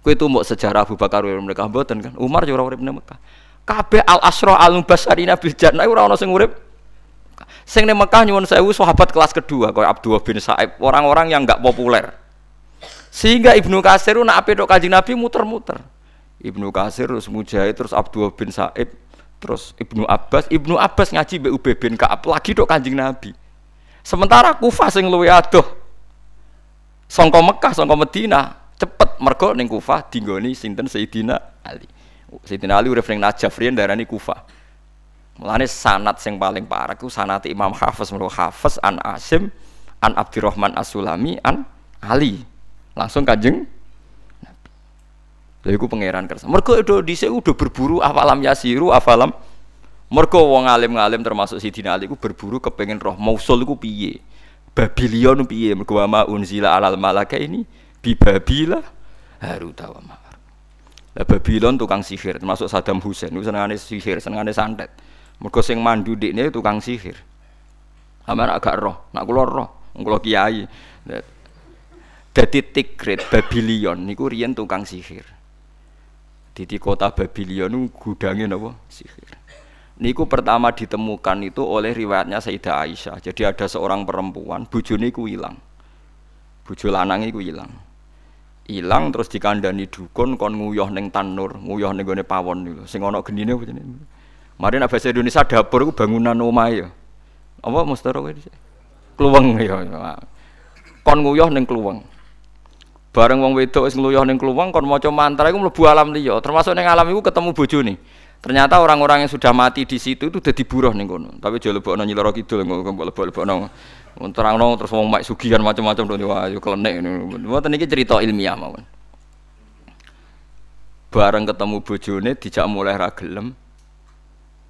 Kowe itu mau sejarah Abu Bakar urip Mekah mboten kan? Umar juga urip ning Mekah. Kabeh al asra al mubasharina bil jannah ora ana sing urip Sing ning Mekah nyuwun sewu sahabat kelas kedua kayak Abdullah bin Sa'ib, orang-orang yang enggak populer. Sehingga Ibnu Kasir nak ape tok Kanjeng Nabi muter-muter. Ibnu Kasir terus Mujahid terus Abdullah bin Sa'ib terus Ibnu Abbas, Ibnu Abbas ngaji Ubay bin Ka'ab lagi tok Kanjeng Nabi. Sementara Kufah sing luwe adoh. Sangka Mekah, sangka Medina, cepet mergo ning Kufah dinggoni sinten Sayyidina Ali. Sayyidina Ali urip ning Najaf riyen darani Kufah. Mulane sanat sing paling parah ku sanat Imam Hafiz menurut Hafiz an Asim an Abdurrahman As-Sulami an Ali. Langsung Kanjeng Lha iku pangeran kersa. Mergo do dhisik udah berburu afalam yasiru afalam mergo wong alim-alim termasuk Sidina Ali ku berburu kepengen roh mausul iku piye. Babilion piye mergo wa unzila alal malaka ini bi babila haruta wa Lah Babylon tukang sihir termasuk Saddam Hussein senengane sihir, senengane santet. Mergo sing mandu dikne tukang sihir. Sampeyan agak roh, nak kula roh, kula kiai. Dadi Tigrit Babylon niku riyen tukang sihir. Di kota Babylon gudange napa? Sihir. Niku pertama ditemukan itu oleh riwayatnya Sayyidah Aisyah. Jadi ada seorang perempuan, bojone iku ilang. Bojo lanang iku ilang. Ilang terus dikandani dukun kon nguyah ning tanur, nguyah ning gone pawon niku. Sing ana genine apa? Mari bahasa Indonesia dapur itu bangunan omah ya. Apa mustara kowe dhisik? Kluweng ya. Kon nguyuh ning kluweng. Bareng wong wedok wis ngluyuh ning kluweng kon maca mantra iku mlebu alam liya. Termasuk ning alam iku ketemu bojone. Ternyata orang-orang yang sudah mati di situ itu udah buruh ning kono. Tapi aja lebokno nyiloro kidul mbok lebok-lebokno. Terangno terus wong mak sugihan macam-macam to wah yo klenek ngono. Mboten iki cerita ilmiah mawon. Bareng ketemu bojone dijak mulai ra gelem.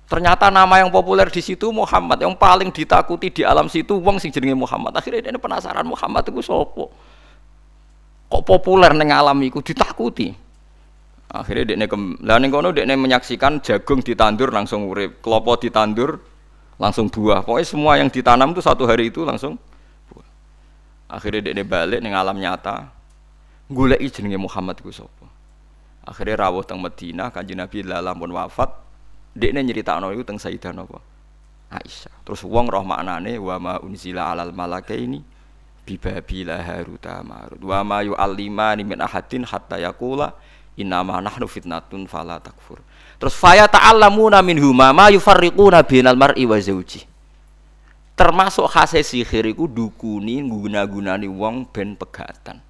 Ternyata nama yang populer di situ Muhammad yang paling ditakuti di alam situ wong sing jenenge Muhammad. Akhirnya dia penasaran Muhammad itu sopo. Kok populer neng alam itu ditakuti. Akhirnya dia lah neng kono dia menyaksikan jagung ditandur langsung urip, kelopo ditandur langsung buah. Pokoknya semua yang ditanam itu satu hari itu langsung buah. Akhirnya dia balik neng alam nyata. Gulai jenenge Muhammad itu sopo. Akhirnya rawuh teng Madinah kanjeng Nabi lamun wafat Dekne nyeritakno iku teng Sayyidah napa? Aisyah. Terus wong roh maknane wa ma unzila alal malakaini bi babila haruta marut. Wa ma yu'allimani min ahadin hatta yaqula innama nahnu fitnatun fala takfur. Terus faya ta'allamuna minhuma ma yufarriquna bainal mar'i wa zawji. Termasuk khase sihir iku dukuni guna-gunani wong ben pegatan.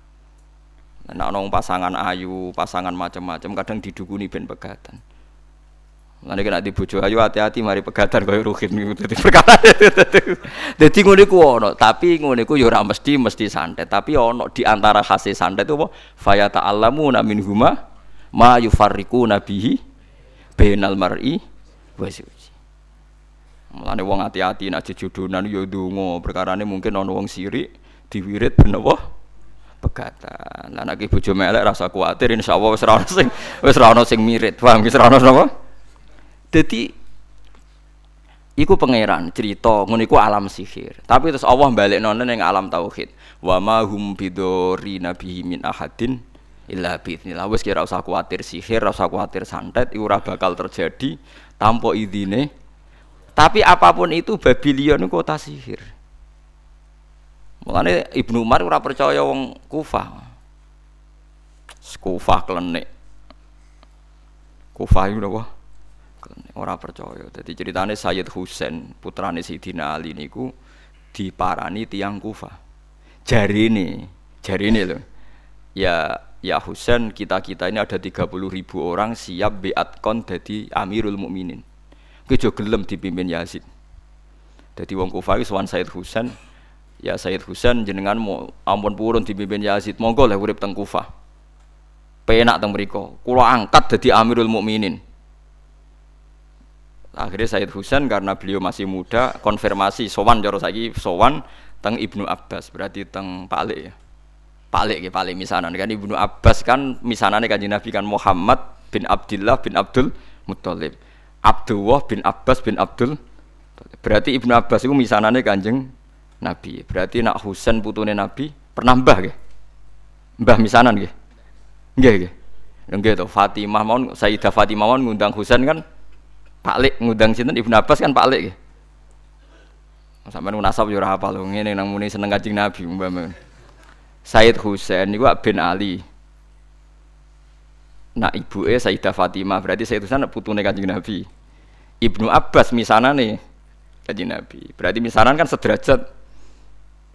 Nah, nong pasangan ayu, pasangan macam-macam kadang didukuni ben pegatan. Nanti kena di bojo ayu hati-hati mari pegatan kaya ruhin dadi perkara. Dadi ngono iku ono, tapi ngono iku ya ora mesti mesti santet, tapi ono di antara khase santet itu apa? Fa ta'allamuna minhuma ma yufarriquna bihi bainal mar'i wa. Mulane wong hati-hati nek jejodonan ya ndonga, perkarane mungkin ono wong sirik diwirit ben apa? Pegatan. Lah nek bojo melek rasa kuwatir insyaallah wis ora ono sing wis ora ono sing mirit. Paham wis ora ono napa? Jadi iku pangeran cerita ngono alam sihir. Tapi terus Allah balik nona ning alam tauhid. Wa ma hum bidori nabihi min ahadin illa biidznillah. Wis kira usah kuatir sihir, usah kuatir santet, iku ora bakal terjadi tanpa idine. Tapi apa pun itu Babylon itu kota sihir. Mulane Ibnu Umar ora percaya wong Kufah. Kufah klenik. Kufah itu apa? Ora percaya. Jadi ceritane Sayyid Husain putrane Sidina Ali niku diparani tiang Kufa. Jarine, jarine lho. Ya ya Husain kita-kita ini ada 30 ribu orang siap beat kon jadi Amirul Mukminin. Jo gelem dipimpin Yazid. Jadi wong Kufa iki sowan Sayyid Husain, ya Sayyid Husain jenengan mau ampun purun dipimpin Yazid, monggo lah urip teng Kufa. Penak teng mriku. Kula angkat dadi Amirul Mukminin akhirnya Said Husain karena beliau masih muda konfirmasi sowan jaro lagi sowan teng Ibnu Abbas. Berarti teng Palik ya? Palik ya Palik misanan kan Ibnu Abbas kan misanane kanjeng Nabi kan Muhammad bin Abdullah bin Abdul Muttalib. Abdullah bin Abbas bin Abdul berarti Ibnu Abbas itu misanane kanjeng Nabi. Berarti nak Husain putune Nabi pernah mbah ya mbah misanan ya nggih nggih. Nggih to Fatimah mau Sayyidah Fatimah mau ngundang Husain kan Pak Lik ngundang sinten Ibnu Abbas kan Pak Lik. Ya? Sampai nasab yo ora hafal ngene nang muni seneng Kanjeng Nabi umpama. Said Husain niku bin Ali. Nak ibu eh Sayyidah Fatimah berarti Said Husain putune Kanjeng Nabi. Ibnu Abbas nih Kanjeng Nabi. Berarti misanan kan sederajat.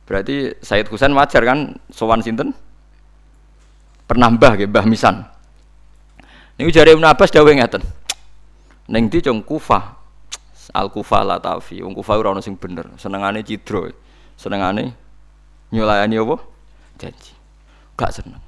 Berarti Said Husain wajar kan sowan sinten? Pernah mbah nggih, mbah misan. Niku jare Ibnu Abbas dawuh ngeten. Neng di cung Kufah. Al Kufah la tafi. Wong Kufah ora ono sing bener. Senengane cidro. Senengane nyulayani apa? Janji. Gak seneng.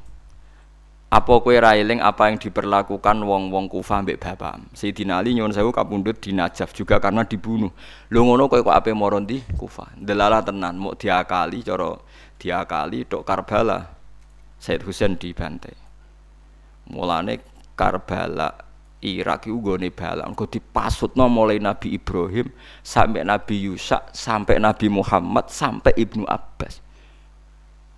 Apa kowe ra eling apa yang diperlakukan wong-wong Kufah mbek bapak? Sayyidina Ali nyuwun sewu kapundhut di Najaf juga karena dibunuh. Lho ngono kowe kok ape moro Kufah? Delala tenan, mau diakali cara diakali tok Karbala. Said Husain dibantai. Mulane Karbala Irak itu gone balak. Engko dipasutno mulai Nabi Ibrahim sampai Nabi Yusa sampai Nabi Muhammad sampai Ibnu Abbas.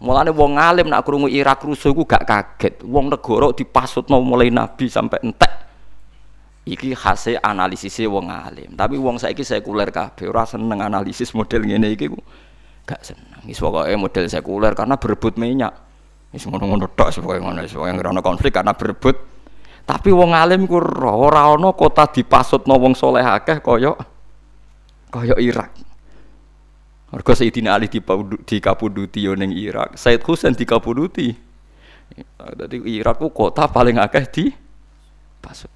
Mulane wong alim nak krungu Irak rusuh iku gak kaget. Wong negara dipasutno mulai Nabi sampai entek. Iki hasil analisisnya wong alim. Tapi wong saiki sekuler kabeh ora seneng analisis model ngene iki gak seneng. Wis pokoke model sekuler karena berebut minyak. Wis ngono-ngono tok pokoke ngono wis pokoke konflik karena berebut tapi wong alim ku ora ana kota dipasutno wong soleh akeh kaya kaya Irak. Mergo Sayyidina Ali dikapuduti yo ning Irak, Said Husain dikapuduti. Dadi Irak ku kota paling akeh di pasut.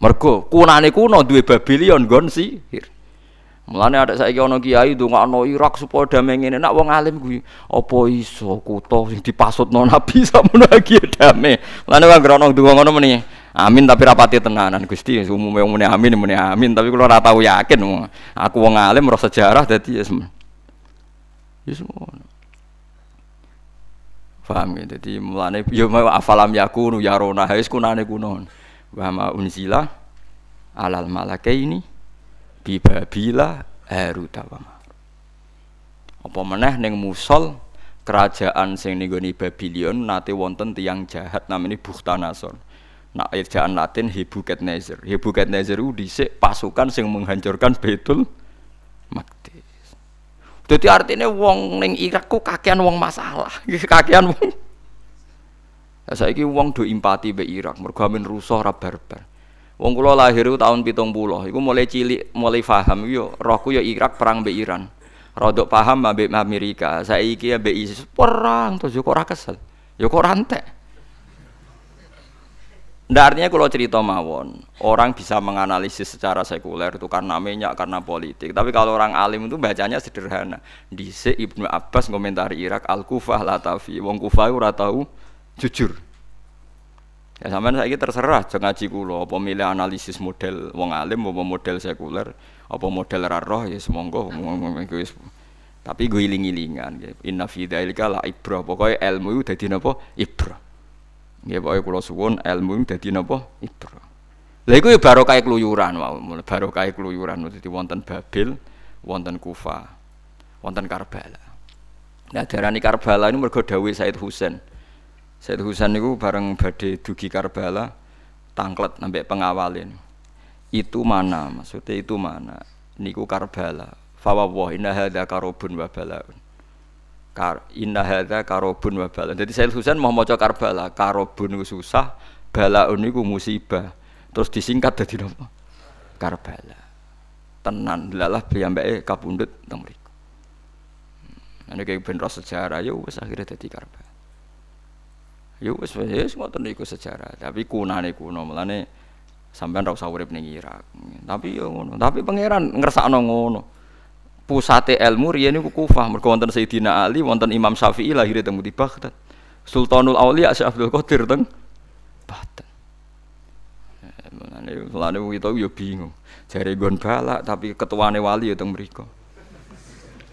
Mergo kunane kuno duwe Babylon gon sihir. Mulane ada saiki ana kiai ndongakno Irak supaya damai ngene. Nak wong alim kuwi apa iso kutha sing dipasutno Nabi samono iki damai. Mulane wong grono ndonga ngono meni. Amin tapi rapati tenanan Gusti umume wong muni amin muni amin tapi kula ora tau yakin. Aku wong alim roh sejarah dadi ya semen. Ya semono. Paham ya? Jadi mulane ya mau afalam yakunu yarona wis kunane kuno. Wa unzila alal malakaini bibabila Harut wa Apa meneh ning Musol kerajaan sing ning Babylon nate wonten tiang jahat namanya Bukhtanasor. Nak ejaan Latin Nebukadnezar. Nebukadnezar itu dhisik pasukan sing menghancurkan Baitul Maqdis. Jadi artinya wong ning Irak ku kakean wong masalah, kakean wong. Saiki wong do empati be Irak mergo amin rusuh ra barbar. Wong kula lahir tahun pitung puluh, iku mulai cilik, mulai paham yo rohku yo Irak perang be Iran. Rodok paham ambek Amerika. Saiki ambek ISIS perang terus yo kok ora kesel. Yo kok rantek. Ndak artinya kalau cerita mawon, orang bisa menganalisis secara sekuler itu karena minyak, karena politik. Tapi kalau orang alim itu bacanya sederhana. Di Ibnu Abbas komentari Irak Al Kufah Latafi, wong Kufah ora tahu jujur. Ya sampean saiki terserah aja ngaji kula apa milih analisis model wong alim apa model sekuler, apa model ra roh ya semonggo iku tapi gue iling-ilingan inna fi dzalika la ibrah pokoke ilmu itu dadi napa? Ibrah nggih pokoke kula suwun ilmu itu dadi napa? Ibrah lha iku ya barokah keluyuran mau barokah keluyuran. Dadi wonten Babil wonten Kufa wonten Karbala. Nah darani Karbala ini mergo dawuh Said Husain Said Husain niku bareng badhe dugi Karbala tangklet sampai pengawalin itu mana maksudnya itu mana niku Karbala Fawwah inna hadza karobun wa balaun. Kar inna hadza karobun wa balaun. Jadi Sayyid Husain mau maca Karbala, karobun itu susah, balaun niku musibah. Terus disingkat dadi napa? Karbala. Tenan lalah piyambake kapundhut teng mriku. Ane kayak ben sejarah ya wis akhirnya dadi Karbala. Ya wis wis ngoten niku sejarah, tapi kunane kuno melane sampean ra usah urip ning Irak. Tapi yo ngono, tapi pangeran ngersakno ngono pusate ilmu riyen niku Kufah mergo wonten Sayyidina Ali wonten Imam Syafi'i lahir teng di Baghdad Sultanul Auliya Syekh Abdul Qadir teng Baghdad eh, Mulane mulane wong itu yo bingung. Jare gon balak tapi ketuane wali ya teng mriku.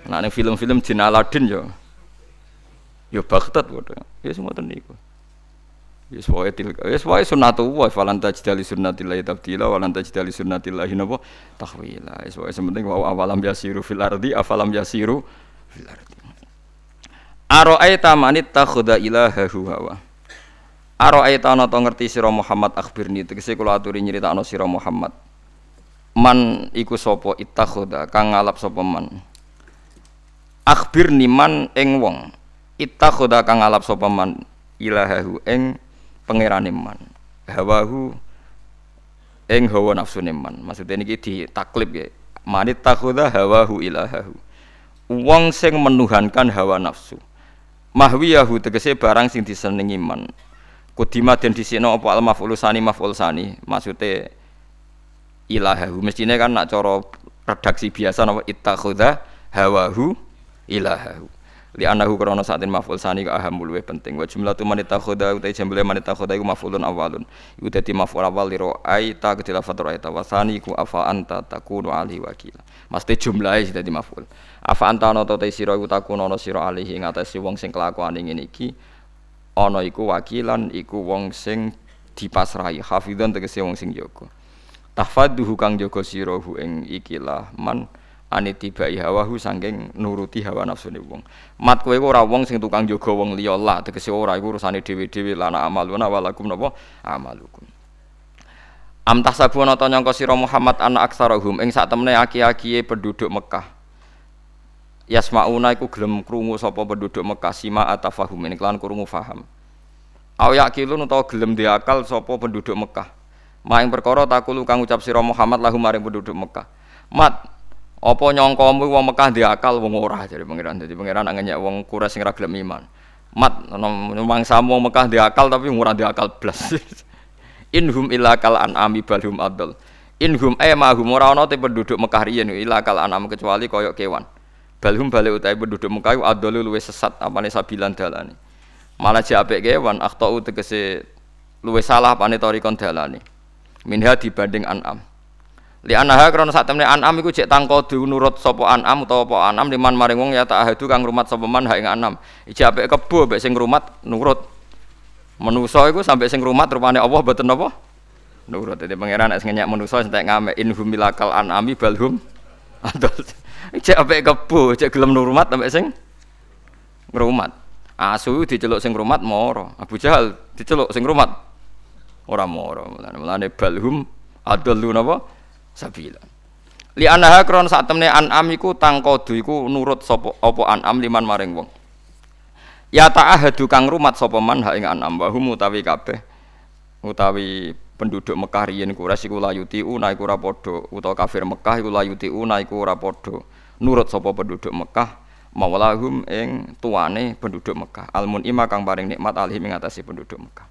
Nah film-film Jin Aladin yo yo Baghdad padha. Ya semoten niku. Wis wae wis wae sunnatullah falan tajdali sunnatillahi tabdila walan tajdali sunnatillahi napa tahwila. Wis wae sementing wa awalam yasiru fil ardi afalam yasiru fil ardi. Ara'aita man ittakhadha ilahahu hawa. Ara'aita ana to ngerti sira Muhammad akhbirni tegese kula aturi nyritakno sira Muhammad. Man iku sapa ittakhadha kang ngalap sapa man. Akhbirni man ing wong ittakhadha kang ngalap sapa man ilahahu ing pangerane man hawahu ing hawa nafsu man maksudnya ini di taklib ya. Manit takhudha hawahu ilahahu. Wong sing menuhankan hawa nafsu. Mahwiyahu tegese barang sing disenengi man. Kudima den disino apa al maf'ul sani maksudnya ilahahu. Mestine kan nak cara redaksi biasa napa? Ittakhudha hawahu ilahahu li anahu krana saatin maf'ul sani ka aham penting. Wa jumlatu man takhudha uta jumlah man takhudha iku maf'ulun awalun. Iku dadi maf'ul awal li ra'ai ta ketila fatur ayata wa sani ku afa anta takunu ali wakila. Mesti jumlahe dadi maf'ul. Afa anta ana ta sira iku takunu ana sira alihi ing wong sing kelakuane ngene iki ana iku wakilan iku wong sing dipasrahi. Hafidhan tegese wong sing jaga. Tahfaduhu kang jaga sira ing ikilah man anitibai hawahu sangking nuruti hawa nafsu ni wong. Mat kowe ora wong sing tukang jaga wong liya lah tegese ora iku urusane dhewe-dhewe lana amaluna walakum napa amalukum. Am tahsabun ta nyangka sira Muhammad ana aksarahum ing sak temene aki-akiye penduduk Mekah. Yasmauna iku gelem krungu sapa penduduk Mekah sima atafahum ini kelan krungu faham. Aw yakilun utawa gelem diakal sapa penduduk Mekah. Maing perkara takulu kang ucap sira Muhammad lahum maring penduduk Mekah. Mat apa nyongkomu wong Mekah diakal wong ora jadi pangeran. Jadi pangeran ngenyek wong Quraisy sing ra gelem iman. Mat mangsamu wong Mekah diakal tapi ora diakal blas. Inhum illa kal an'ami balhum adl. Inhum e mahum ora ana te penduduk Mekah riyen illa kal an'am kecuali koyok kewan. Balhum bali utahe penduduk Mekah adl luwe sesat apane sabilan dalane. Malah japek kewan akhtau tegese luwe salah apane torikon dalane. Minha dibanding an'am. Li anaha krana sak temne anam iku cek tangkodu nurut sapa anam utawa apa anam liman maring wong ya ta'ahadu kang rumat sapa man ha anam. Iki apik kebo mbek sing rumat nurut. Menusa iku sampai sing rumat rupane Allah mboten apa? Nurut. Dadi pangeran nek ngenyak menusa entek ngame in humilakal anami balhum adol. Cek apik kebo, cek gelem nurmat sampai sing ngrumat. Asu diceluk sing rumat moro. Abu Jahal diceluk sing rumat ora moro. Mulane balhum adol napa? Sabila. Li anaha kron sak temne an'am iku tangkodu iku nurut sapa apa an'am liman maring wong. Ya ta'ahadu kang rumat sapa man ha ing an'am wa hum utawi kabeh utawi penduduk Mekah riyen Quraisy iku layuti una iku ora padha utawa kafir Mekah iku layuti una iku ora padha. Nurut sapa penduduk Mekah mawlahum ing tuane penduduk Mekah. Almun ima kang paring nikmat alih ing penduduk Mekah.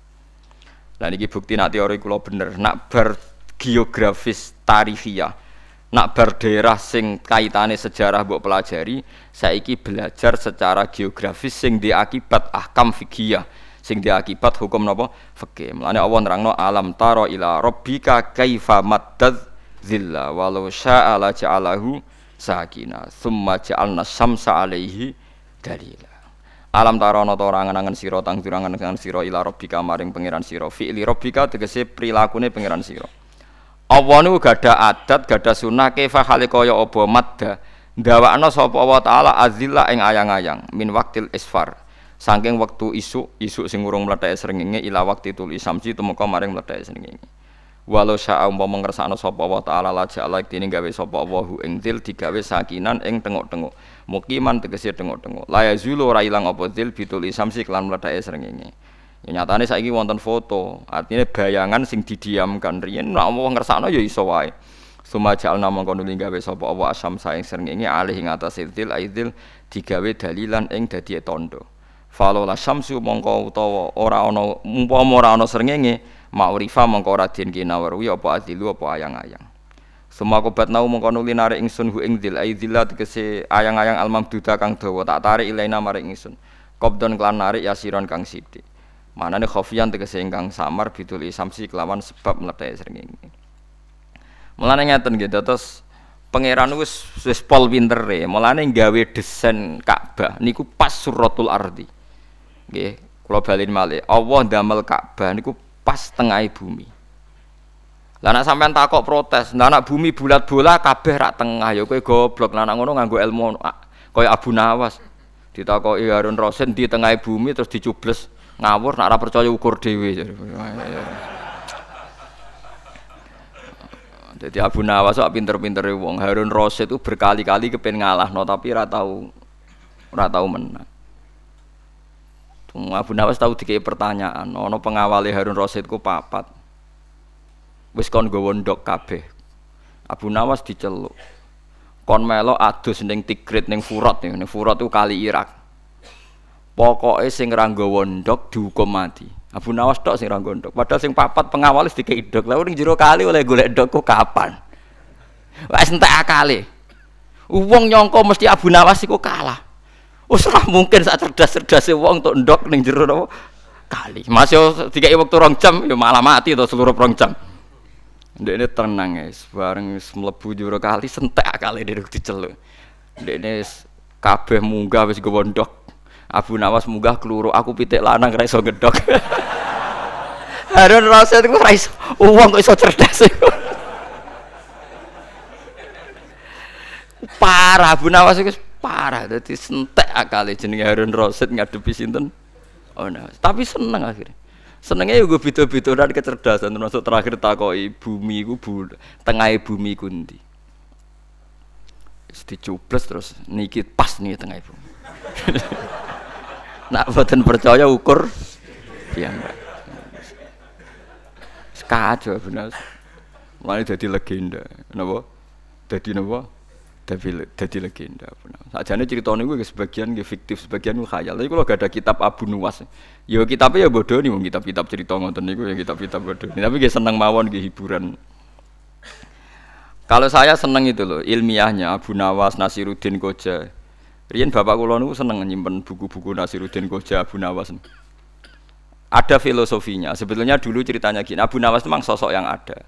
Lah niki bukti nak teori kula bener, nak bar geografis tarihiyah, nak bar daerah sing kaitane sejarah mbok pelajari, saiki belajar secara geografis sing diakibat ahkam fikih sing diakibat hukum napa fikih. Mulane Allah nerangno alam taro ila rabbika kaifa maddad zilla walau syaa la ja'alahu sakina summa ja'alna syamsa alaihi dalila. Alam tarono to angen sira tang angen sira ila rabbika maring pangeran sira. Fi'li rabbika tegese prilakune pangeran sira. Allah niku gada adat, gada sunah kaifa hale kaya apa madda. Ndawakno sapa Allah taala azilla ing ayang-ayang min waktil isfar. Saking wektu isuk, isuk sing urung mletheke srengenge ila waktu tul isamsi tumeka maring mletheke srengenge. Walau syaa umpama ngersakno sapa Allah taala la ja'ala dene gawe sapa Allah hu ing dil digawe sakinan ing tengok-tengok. Mukiman tegese tengok-tengok. La yazulu ora ilang apa dil bitul isamsi kelan mletheke srengenge. Ya nyatane saiki wonten foto, artinya bayangan sing didiamkan riyen nek Allah ngersakno ya iso wae. Sumaja alna mongko nuli gawe sapa Allah asam saing srengenge alih ing atas dil aidil digawe dalilan ing dadi tondo. Falola syamsu mongko utawa ora ana umpama ora ana srengenge ma'rifa mongko ora den kinawerwi apa adilu apa ayang-ayang. Semua kobat nau mongko nuli narik ingsun hu ing dil aidillah tegese ayang-ayang almam duda kang dawa tak tarik ilaina maring ingsun. Qabdon kelan narik yasiron kang sithik. Manane khofian tegese ingkang samar bidul isamsi kelawan sebab mlethe srengenge. Mulane ngeten nggih terus pangeran wis wis pol pintere, mulane gawe desain Ka'bah niku pas suratul ardi. Nggih, kula balin malih. Allah ndamel Ka'bah niku pas tengah bumi. Lah nek sampean takok protes, anak bumi bulat bola kabeh rak tengah ya kowe goblok. Lah ngono nganggo ilmu kaya Abu Nawas. Ditakoki Harun Rasid di tengah bumi terus dicubles ngawur nek ora percaya ukur dhewe. Jadi Abu Nawas kok pinter-pinter wong. Harun Rasid itu berkali-kali kepen ngalah, no, tapi ora tahu ora tahu menang. Abu Nawas tahu dikei pertanyaan, ono pengawali Harun Rasid ku papat. Wis kon nggawa ndok kabeh. Abu Nawas diceluk. Kon melo adus ning Tigrit ning Furat ning Furat itu kali Irak. Pokoknya sing ra nggawa ndok dihukum mati. Abu Nawas tok sing ra ndok. Padahal sing papat pengawal wis dikei ndok. Ning jero kali oleh golek ndok ku kapan? Wis entek akale. Wong nyongko mesti Abu Nawas iku kalah. Wis mungkin sak cerdas-cerdase wong untuk ndok ning jero napa kali. Masih dikeki wektu rong jam ya malah mati to seluruh rong jam. Ndek ini tenang guys, bareng mlebu jero kali sentek kali dia diceluk. Ndek ini kabeh munggah wis gowo ndok. Abu Nawas munggah keluru, aku pitik lanang ra iso gedhok. Harun Rasid iku ra iso, wong kok iso cerdas. Parah Abu Nawas iku parah dadi sentek akale jenenge Harun Rasid ngadepi sinten oh nah tapi seneng akhirnya senengnya juga beda-beda dan kecerdasan termasuk terakhir takoi bumi ku bu tengah bumi kundi dicubles terus niki pas nih tengah bumi nak buatan percaya ukur piyambak kacau benar mulai jadi legenda napa jadi napa tapi jadi legenda. Sajane cerita niku sebagian nggih fiktif, sebagian niku khayal. Tapi kalau gak ada kitab Abu Nuwas, ya kitabnya ya bodoh nih, kitab-kitab cerita ngoten niku ya kitab-kitab bodoh. Tapi nggih seneng mawon nggih hiburan. Kalau saya seneng itu loh ilmiahnya Abu Nawas, Nasiruddin Koja. Rian bapak kula niku seneng nyimpen buku-buku Nasiruddin Koja, Abu Nawas. Ada filosofinya. Sebetulnya dulu ceritanya gini, Abu Nawas memang sosok yang ada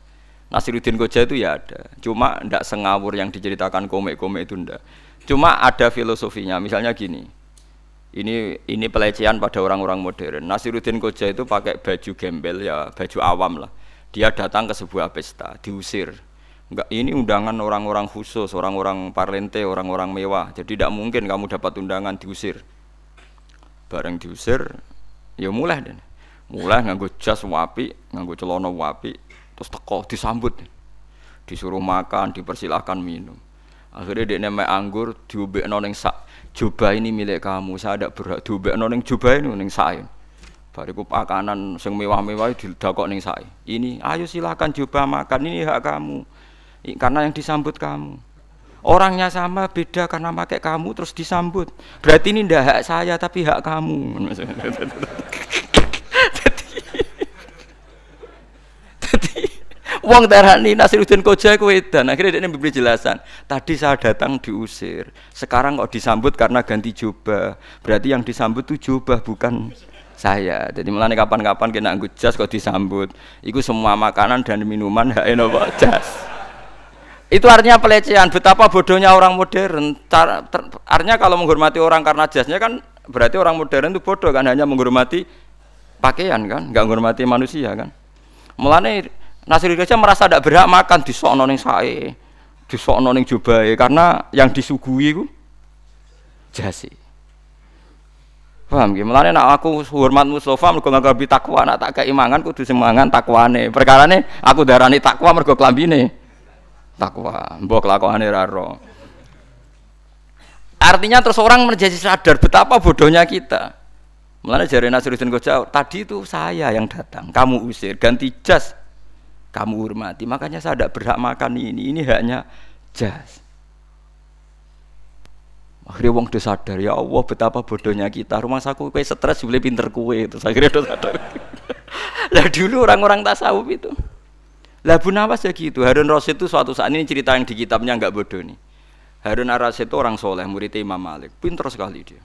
Nasiruddin Koja itu ya ada, cuma ndak sengawur yang diceritakan komik-komik itu ndak. Cuma ada filosofinya, misalnya gini. Ini ini pelecehan pada orang-orang modern. Nasiruddin Koja itu pakai baju gembel ya, baju awam lah. Dia datang ke sebuah pesta, diusir. Enggak, ini undangan orang-orang khusus, orang-orang parlente, orang-orang mewah. Jadi tidak mungkin kamu dapat undangan diusir. Bareng diusir, ya mulai deh. Mulai nganggo jas wapi, nganggo celana wapi, terus teko disambut disuruh makan dipersilahkan minum akhirnya dia nemek anggur diubek noneng sak jubah ini milik kamu saya tidak berhak diubek noneng jubah ini neng saya bariku pakanan sing mewah-mewah didakok neng saya ini ayo silakan coba makan ini hak kamu karena yang disambut kamu orangnya sama beda karena pakai kamu terus disambut berarti ini tidak hak saya tapi hak kamu Wong darani Nasiruddin Koja ku edan. Akhirnya dia memberi jelasan. Tadi saya datang diusir. Sekarang kok disambut karena ganti jubah. Berarti yang disambut tuh jubah bukan saya. Jadi mulane kapan-kapan kena nganggo jas kok disambut. Iku semua makanan dan minuman hak jas. Itu artinya pelecehan. Betapa bodohnya orang modern. Cara, ter, artinya kalau menghormati orang karena jasnya kan berarti orang modern itu bodoh kan hanya menghormati pakaian kan, nggak menghormati manusia kan. Mulane Nasir Raja merasa tidak berhak makan di sono ning sae, di sono ning jubahe karena yang disuguhi itu jasi. Paham nggih? Mulane nek aku hormat Mustofa mergo nganggo takwa, nak tak kei mangan kudu semangan takwane. Perkarane aku darani takwa mergo klambine takwa. Mbok kelakuane ra ro. Artinya terus orang menjadi sadar betapa bodohnya kita. Mulane jari Nasruddin Koja, tadi itu saya yang datang, kamu usir, ganti jas, kamu hormati. Makanya saya tidak berhak makan ini, ini haknya jas. Akhirnya wong udah sadar ya Allah betapa bodohnya kita. Rumah saku kue stres boleh pinter kue itu. Akhirnya udah sadar. lah dulu orang-orang tasawuf itu. Lah Bu Nawas ya gitu. Harun Rasid itu suatu saat ini cerita yang di kitabnya nggak bodoh nih. Harun Rasid itu orang soleh, murid Imam Malik. Pinter sekali dia.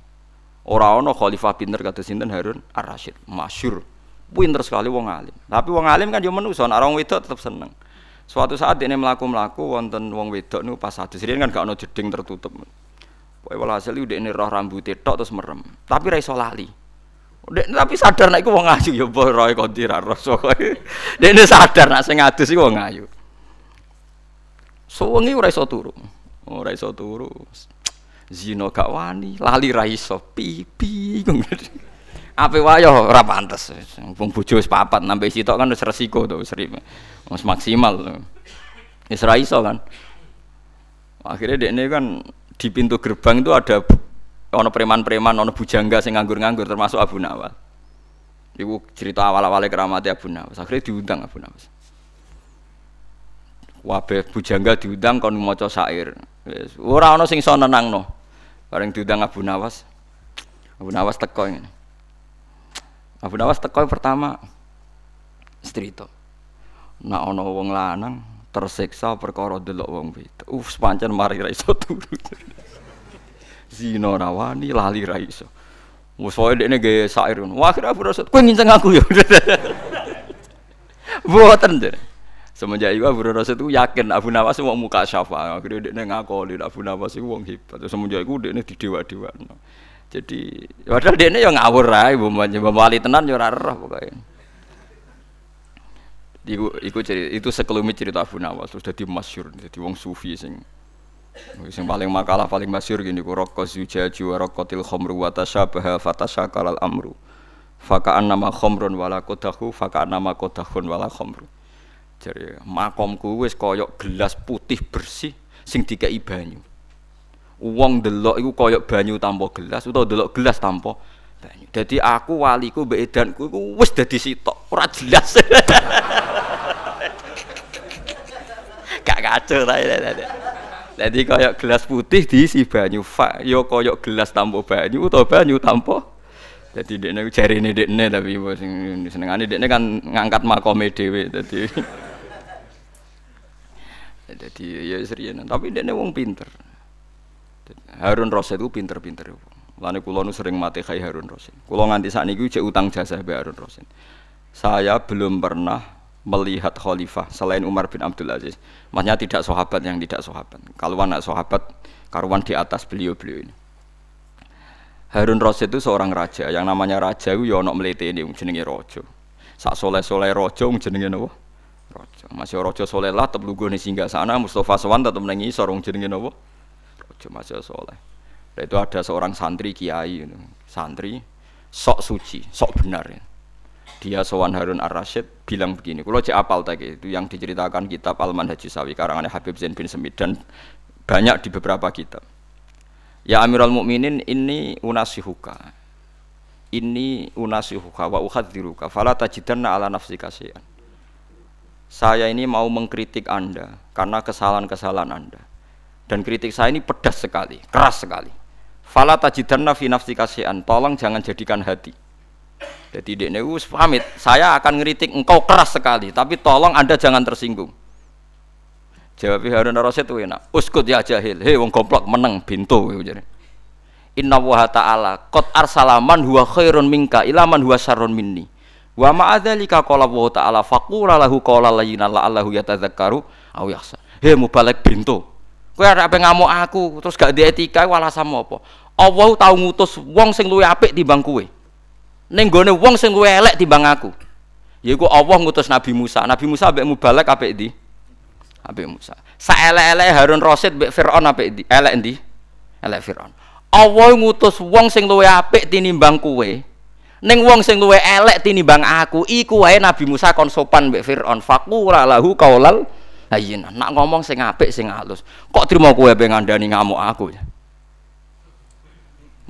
Orang ono khalifah pinter kata sinten Harun Ar-Rasyid, masyhur. Pinter sekali wong alim. Tapi wong alim kan manusa, nek orang wedok tetap seneng. Suatu saat ini melaku-melaku wonten wong wedok niku pas hadis kan gak ono jeding tertutup. Pokoke walhasil udah ini roh rambut tok terus merem. Tapi ra lali. Dek, tapi sadar nek iku wong ayu ya mbah roe kondi ra roh Dek ini sadar nek sing adus iku wong ayu. Suwengi ora iso turu. Ora iso turu zina gak wani, lali ra iso, pipi Ape wae ora pantes. Wong bojo wis papat nambe sitok kan wis resiko to wis wis maksimal. Wis ra iso kan. Akhirnya dekne kan di pintu gerbang itu ada ono preman-preman, ono bujangga sing nganggur-nganggur termasuk Abu Nawas. Ibu cerita awal-awalnya keramat Abu Nawas. Akhirnya diundang Abu Nawas. Wabe bujangga diundang kon maca syair. Wis ora ono sing iso nenangno. Bareng diundang Abu Nawas. Abu Nawas teko ini. Abu Nawas teko pertama itu. Nak ono wong lanang tersiksa perkara delok wong wedok. Uh, sepancen mari ra iso turu. Zina rawani lali ra iso. Wes wae dekne gawe sair ngono. Wah, akhirnya Abu Nawas, kowe nginceng aku ya. Boten deh. Semenjak itu Abu Rasid itu yakin Abu Nawas mau muka syafa. Akhirnya dia ngakoli Abu Nawas itu wong hebat. Semenjak itu dia di dewa dewa. Jadi padahal dia yang ngawur rai, bukan wali tenan ya rarah pokoknya. Iku, iku cerita, itu sekelumit cerita Abu Nawas terus jadi masyur, jadi wong sufi sing sing paling makalah paling masyur gini ku rokok zujaju wa rokotil khomru wa tasyabaha fatasyakal al amru fakaan nama khomrun wala kodahu fakaan nama kodahun wala khomru Jadi makomku wis koyok gelas putih bersih sing dikai banyu. Wong delok iku koyok banyu tanpa gelas utawa delok gelas tanpa banyu. Jadi aku waliku mbek edanku iku wis dadi sitok, ora jelas. Gak kacau ta. Jadi koyok gelas putih diisi banyu, fa yo koyok gelas tanpa banyu utawa banyu tanpa. Jadi dekne jarine dekne tapi sing senengane dekne kan ngangkat makome dhewe. Dadi jadi ya serius tapi dia wong pinter. Harun Rasid itu pinter-pinter Lalu kulo nu sering mati kayak Harun Rasid. Kulo nganti saat ini cek utang jasa be Harun Rasid. Saya belum pernah melihat khalifah selain Umar bin Abdul Aziz. Maksudnya tidak sahabat yang tidak sahabat. Kalau anak sahabat karuan di atas beliau-beliau ini. Harun Rasid itu seorang raja. Yang namanya raja itu ya ono melete ini jenenge rojo. Sak soleh-soleh rojo jenenge nopo? Rojo. Masih rojo soleh lah tetep lugu singgah sana Mustafa Sowan tetep nengi sorong jenenge napa? Rojo masih soleh. Itu ada seorang santri kiai santri sok suci, sok benar ya. Dia Sowan Harun Ar-Rasyid bilang begini, kalau cek apal tadi itu yang diceritakan kitab Al-Manhaj Sawi karangan Habib Zain bin Semid dan banyak di beberapa kitab. Ya Amirul Mukminin ini unasihuka. Ini unasihuka wa uhadziruka fala tajidanna ala nafsika syai'an saya ini mau mengkritik Anda karena kesalahan-kesalahan Anda. Dan kritik saya ini pedas sekali, keras sekali. Fala tajidanna fi nafsi kasihan. Tolong jangan jadikan hati. Jadi dia ini pamit, saya akan ngeritik engkau keras sekali, tapi tolong anda jangan tersinggung. Jawab Harun Rasid itu enak. Uskut ya jahil, hei wong goblok meneng bintu. Inna wa ta'ala qad arsalaman huwa khairun minka ila man huwa syarrun minni. Wa ma'adzalika qala wa ta'ala faqula lahu qala layyina la'allahu yatadzakkaru aw yakhsha. Hei mubalek bintu. Kowe arep ngamuk aku terus gak di etika wala sama apa? Allah tau ngutus wong sing luwih apik timbang kowe ning gone wong sing luwih elek timbang aku. Yaiku Allah ngutus Nabi Musa. Nabi Musa mbek mubalek apik ndi? Apik Musa. Saelek-elek Harun Rasid mbek Firaun apik ndi? Elek ndi? Elek Firaun. Allah ngutus wong sing luwih apik tinimbang kowe. Ning wong sing luwih elek tinimbang aku, iku wae Nabi Musa kon sopan mbek Firaun. Faqula lahu qaulal hayyin. Nak ngomong sing apik sing halus. Kok trimo kowe pe ngandani ngamuk aku?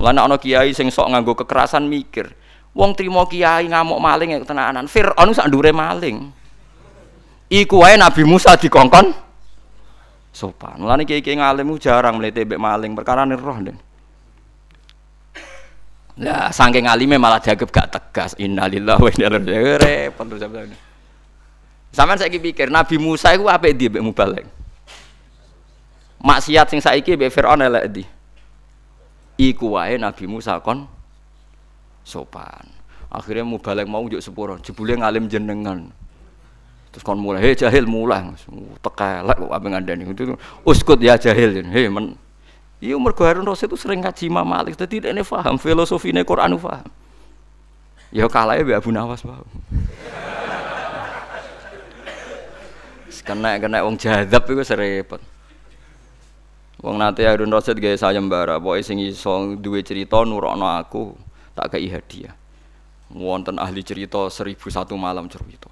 Mulane ana kiai sing sok nganggo kekerasan mikir. Wong trimo kiai ngamuk maling ya tenanan. Firaun sak ndure maling. Iku wae Nabi Musa dikongkon sopan. Mulane kiai-kiai ngalim jarang mlete mbek maling perkara roh den. Lah saking alime malah dianggap gak tegas. Innalillahi wa inna ilaihi. Repot terus sampean. Sampeyan saiki pikir Nabi Musa iku apik ndi mbek mubalek? Maksiat sing saiki mbek Firaun elek ndi? Iku wae Nabi Musa kon sopan. Akhirnya mau balik mau juk sepuro. Jebule ngalim jenengan. Terus kon mulai hei jahil mulai tekelek kok apa ngandani. Itu uskut ya jahil hei men. Iya mergo Harun Rasid itu sering ngaji Imam Malik. Jadi ini paham filosofi ini Quran paham. Ya kalah ya Abu Nawas paham kena kena wong jadab itu serempet Wong nate Harun Rasid gawe sayembara, pokoke sing iso duwe cerita nurokno aku tak kei hadiah. Wonten ahli cerita seribu satu malam cerita.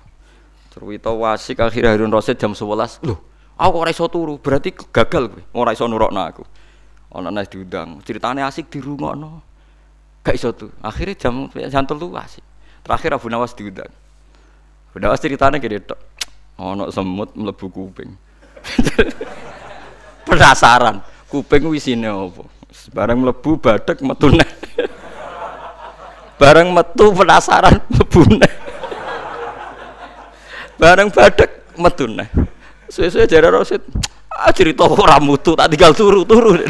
Cerita wasik akhirnya Harun Rasid jam 11 loh aku ora iso turu berarti gagal gue ora iso nurokno aku. Ana nas diundang. Ceritane asik dirungokno. Gak iso tuh akhirnya jam jam telu asik. Terakhir Abu Nawas diundang. Abu Nawas ceritanya gede tok ana semut mlebu kuping. Penasaran kuping wisine apa? Bareng mlebu badak metune bareng metu penasaran mebune bareng badek metune suwe-suwe jare Rosid ah cerita ora mutu tak tinggal turu-turu.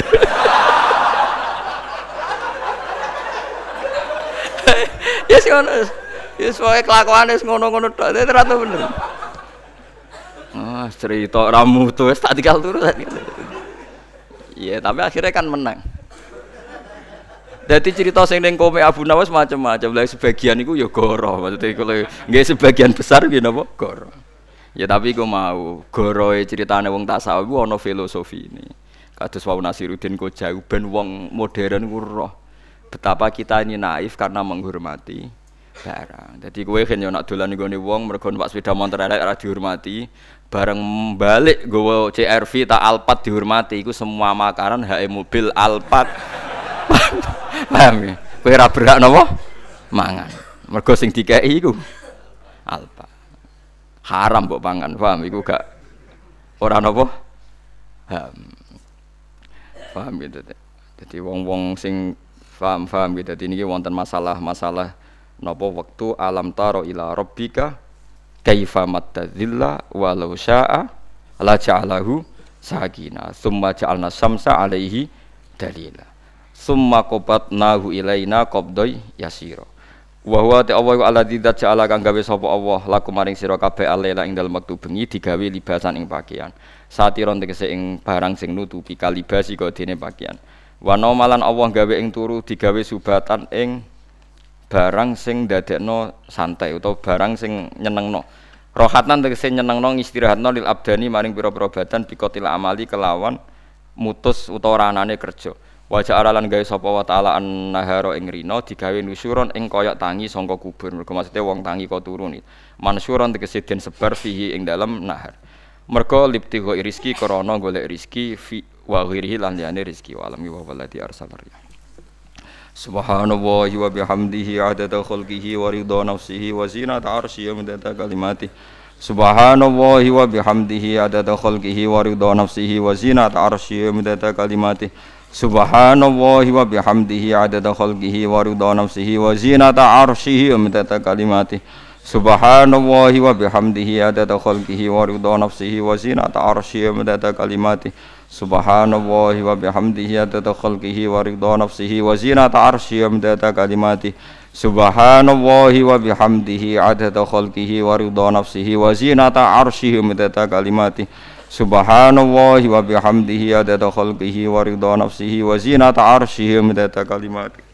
Ya sih ngono ya soalnya kelakuan es ngono-ngono tok ternyata bener. Ah cerita ora mutu wis tak tinggal turu iya tapi akhirnya kan menang jadi cerita sing ning kome Abu Nawas macam-macam. Lah sebagian iku ya goro. Maksudnya kalau nggak sebagian besar gitu napa goro. Ya tapi iku mau goroe ceritane wong tasawuf iku ana filosofi ini. Kados wau Nasiruddin jauh ben wong modern ku roh betapa kita ini naif karena menghormati barang. Jadi kowe kan yo nak dolan nggone wong mergo numpak sepeda motor elek ora dihormati, bareng balik gue CRV tak Alphard dihormati iku semua makanan HE mobil Alphard Paham ya? Kowe ora berhak? Mangan. Mergo sing dikeki iku alpa. Haram mbok pangan, paham iku gak ora napa? Paham. Paham gitu. Jadi wong-wong sing paham-paham gitu. Jadi niki wonten masalah-masalah napa waktu alam taro ila rabbika kaifa mattadzilla walau syaa la ja'alahu sakina summa ja'alna samsa alaihi dalila summa nahu ilaina qabdai yasira wa huwa ta Allah alladzi ja'ala kang gawe sapa Allah laku maring sira kabeh alela ing dalem wektu bengi digawe libasan ing pakaian. Satiron tegese ing barang sing nutupi kalibasi kok dene pakaian. Wa malan Allah gawe ing turu digawe subatan ing barang sing dadekno santai utawa barang sing nyenengno. Rohatan tegese nyenengno istirahatno lil abdani maring pira-pira badan bikotil amali kelawan mutus utawa ranane kerja Wajah aralan gawe sapa wa taala nahara ing rina digawe nusyuron ing koyok tangi sangka kubur. Mergo maksude wong tangi kok turun. Mansyuron tegese den sebar fihi ing dalam nahar. Mergo liptigo rizki krana golek rizki fi wa ghirihi lan liyane rizki wa alam wa walati arsalar. Subhanallah wa bihamdihi adada khalqihi wa ridha nafsihi wa zinata arsyihi wa midada kalimatihi. Subhanallah wa bihamdihi adada khalqihi wa ridha nafsihi wa zinata arsyihi wa midada kalimatihi. Subhanallahi wa bihamdihi adada khalqihi wa ridha nafsihi wa zinata arshihi wa midada kalimatihi Subhanallahi wa bihamdihi adada khalqihi wa ridha nafsihi wa zinata arshihi wa midada kalimatihi Subhanallahi wa bihamdihi adada khalqihi wa ridha nafsihi wa zinata arshihi wa midada kalimatihi Subhanallahi wa bihamdihi adada khalqihi wa ridha nafsihi wa zinata arshihi wa midada kalimatihi Subhanallahi wa bihamdihi adada khalqihi wa ridha nafsihi wa zinata arshihi wa midada kalimatihi